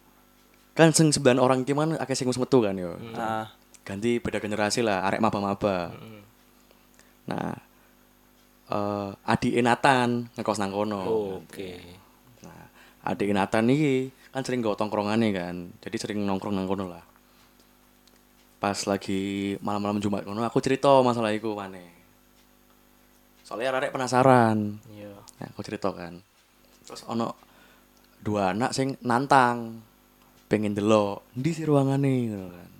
kan sing sembilan orang iki man akeh sing wis metu kan yo Ah, ganti beda generasi lah arek maba-maba nah eh adik Nathan ngekos nang kono Oke. nah adik Nathan iki kan sering go tongkrongane kan jadi sering nongkrong nang kono lah pas lagi malam-malam Jumat ngono aku cerita masalah iku maneh. Soalnya arek penasaran. Iya. Ya, aku cerita kan. Terus ono dua anak sing nantang pengen delok ndi sih ruangane ngono kan.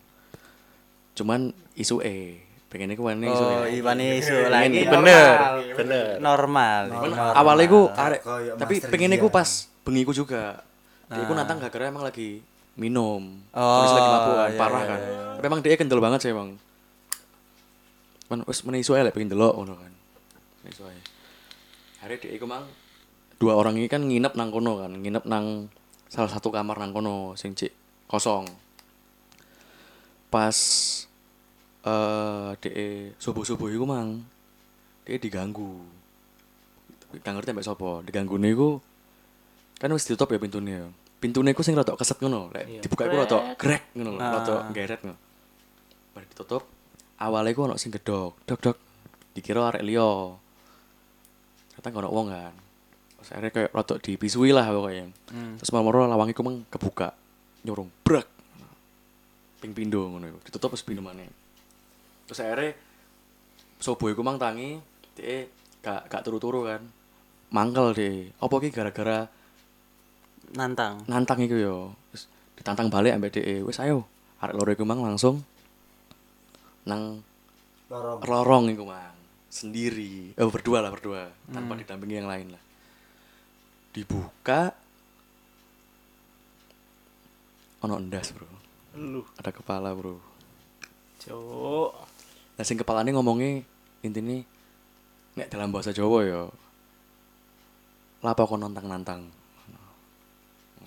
Cuman isu e pengen iku wani isu Oh, e. Iwan isu lagi. Bener, bener. Normal. Cuman normal. awalnya ku arek tapi pengen iku pas bengi ku juga. Dia ku nantang gak kira emang lagi minum. Oh, Terus lagi mabuk kan, iya, parah iya, kan. iya. Tapi emang dia kendel banget sih emang. Meneh isu ae lek pengen delok ngono kan. Meneh isu ae. Hari dia iku mang dua orang ini kan nginep nang kono kan, nginep nang salah satu kamar nang kono sing cik kosong. Pas eh DE subuh-subuh iku mang dia diganggu. Gak ngerti sampai sapa. Diganggune iku kan wis ditutup ya pintunya. Pintunya iku sing rada keset ngono. Lek dibuka iku rada grek ngono lho, rada geret ngono. Bar ditutup, awalnya iku ono sing gedok, dok dok. Dikira arek liya. Ternyata gak ono wong kan. Terus akhirnya kayak rada dipisui lah pokoknya. Terus marmoro lawang iku mang kebuka. Nyorong brak. Ping pindo ngono iku. Ditutup terus pindo maneh. Terus akhirnya sobo iku mang tangi, dia gak gak turu-turu kan. Mangkel deh. Apa ki gara-gara nantang. nantang iku yo. Terus ditantang balik ambek DE. Wis ayo. Arek loro iku mang langsung nang Lorong. lorong iku mang sendiri. Oh berdua lah berdua, tanpa didampingi yang lain lah. Dibuka ono endas, Bro. Lu, Ada kepala, Bro. cowok. Nah sing kepalane ngomongnya intine nek dalam bahasa Jawa ya Lapa kok nantang-nantang.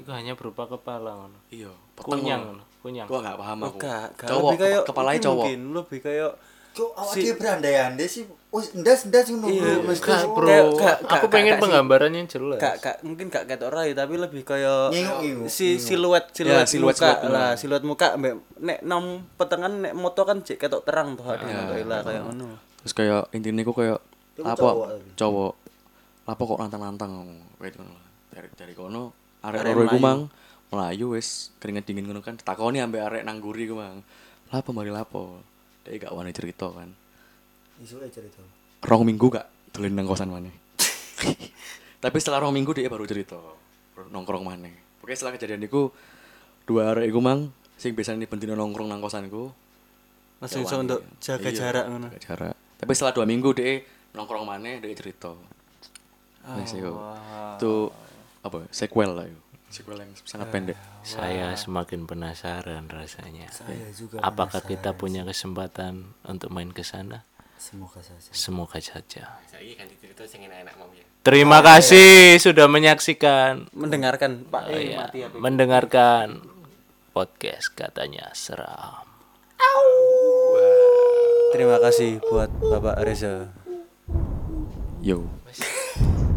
Itu hanya berupa kepala ngono. Iya, Kunyang ngono. kunyang. Gua gak paham aku. gak, gak. Cowok, lebih kayak kepalanya mungkin- cowok. Mungkin lebih kayak Cuk, awak Si- dia berandai-andai sih. Wis ndas-ndas ngono. Iya, bro. mesti- Gak, bro. Kayak- gak- aku pengen penggambaran yang jelas. gak, gak mungkin gak ketok rai tapi lebih kayak si siluet siluet, Ya, siluet- muka siluet bener. lah siluet muka mbak nek nom petengan nek moto kan cek ketok terang tuh hadi Ya. lah kayak ngono Terus kayak intinya ku kayak apa cowok. Apa kok nantang-nantang ngomong. Kayak ngono lah. Dari dari kono arek Arek loro iku Melayu. mang melayu wis keringet dingin ngono kan takoni ambek arek nang guri ku mang. Lapo mari lapo. Dia gak wani cerita kan. Isu aja cerita. rong minggu gak dolen nang kosan maneh. (laughs) Tapi setelah rong minggu dia baru cerita, nongkrong maneh. Oke setelah kejadian itu dua hari iku mang sing biasanya bentino nongkrong nang kosanku. langsung iso untuk jaga Iya, jarak ngono Jaga jarak. Tapi setelah dua minggu dia nongkrong maneh dia cerita. Wes iku. Itu apa? Sequel lah itu. Sequel yang sangat pendek. Saya semakin penasaran rasanya. Saya juga Apakah penasaran kita punya kesempatan untuk main ke sana? Semoga saja. Semoga saja. Kan cerita sing enak-enak mau ya. Terima kasih sudah menyaksikan mendengarkan Pak Oh, eh, iya, mati mendengarkan podcast katanya seram. terima kasih buat Bapak Reza Yo. (laughs)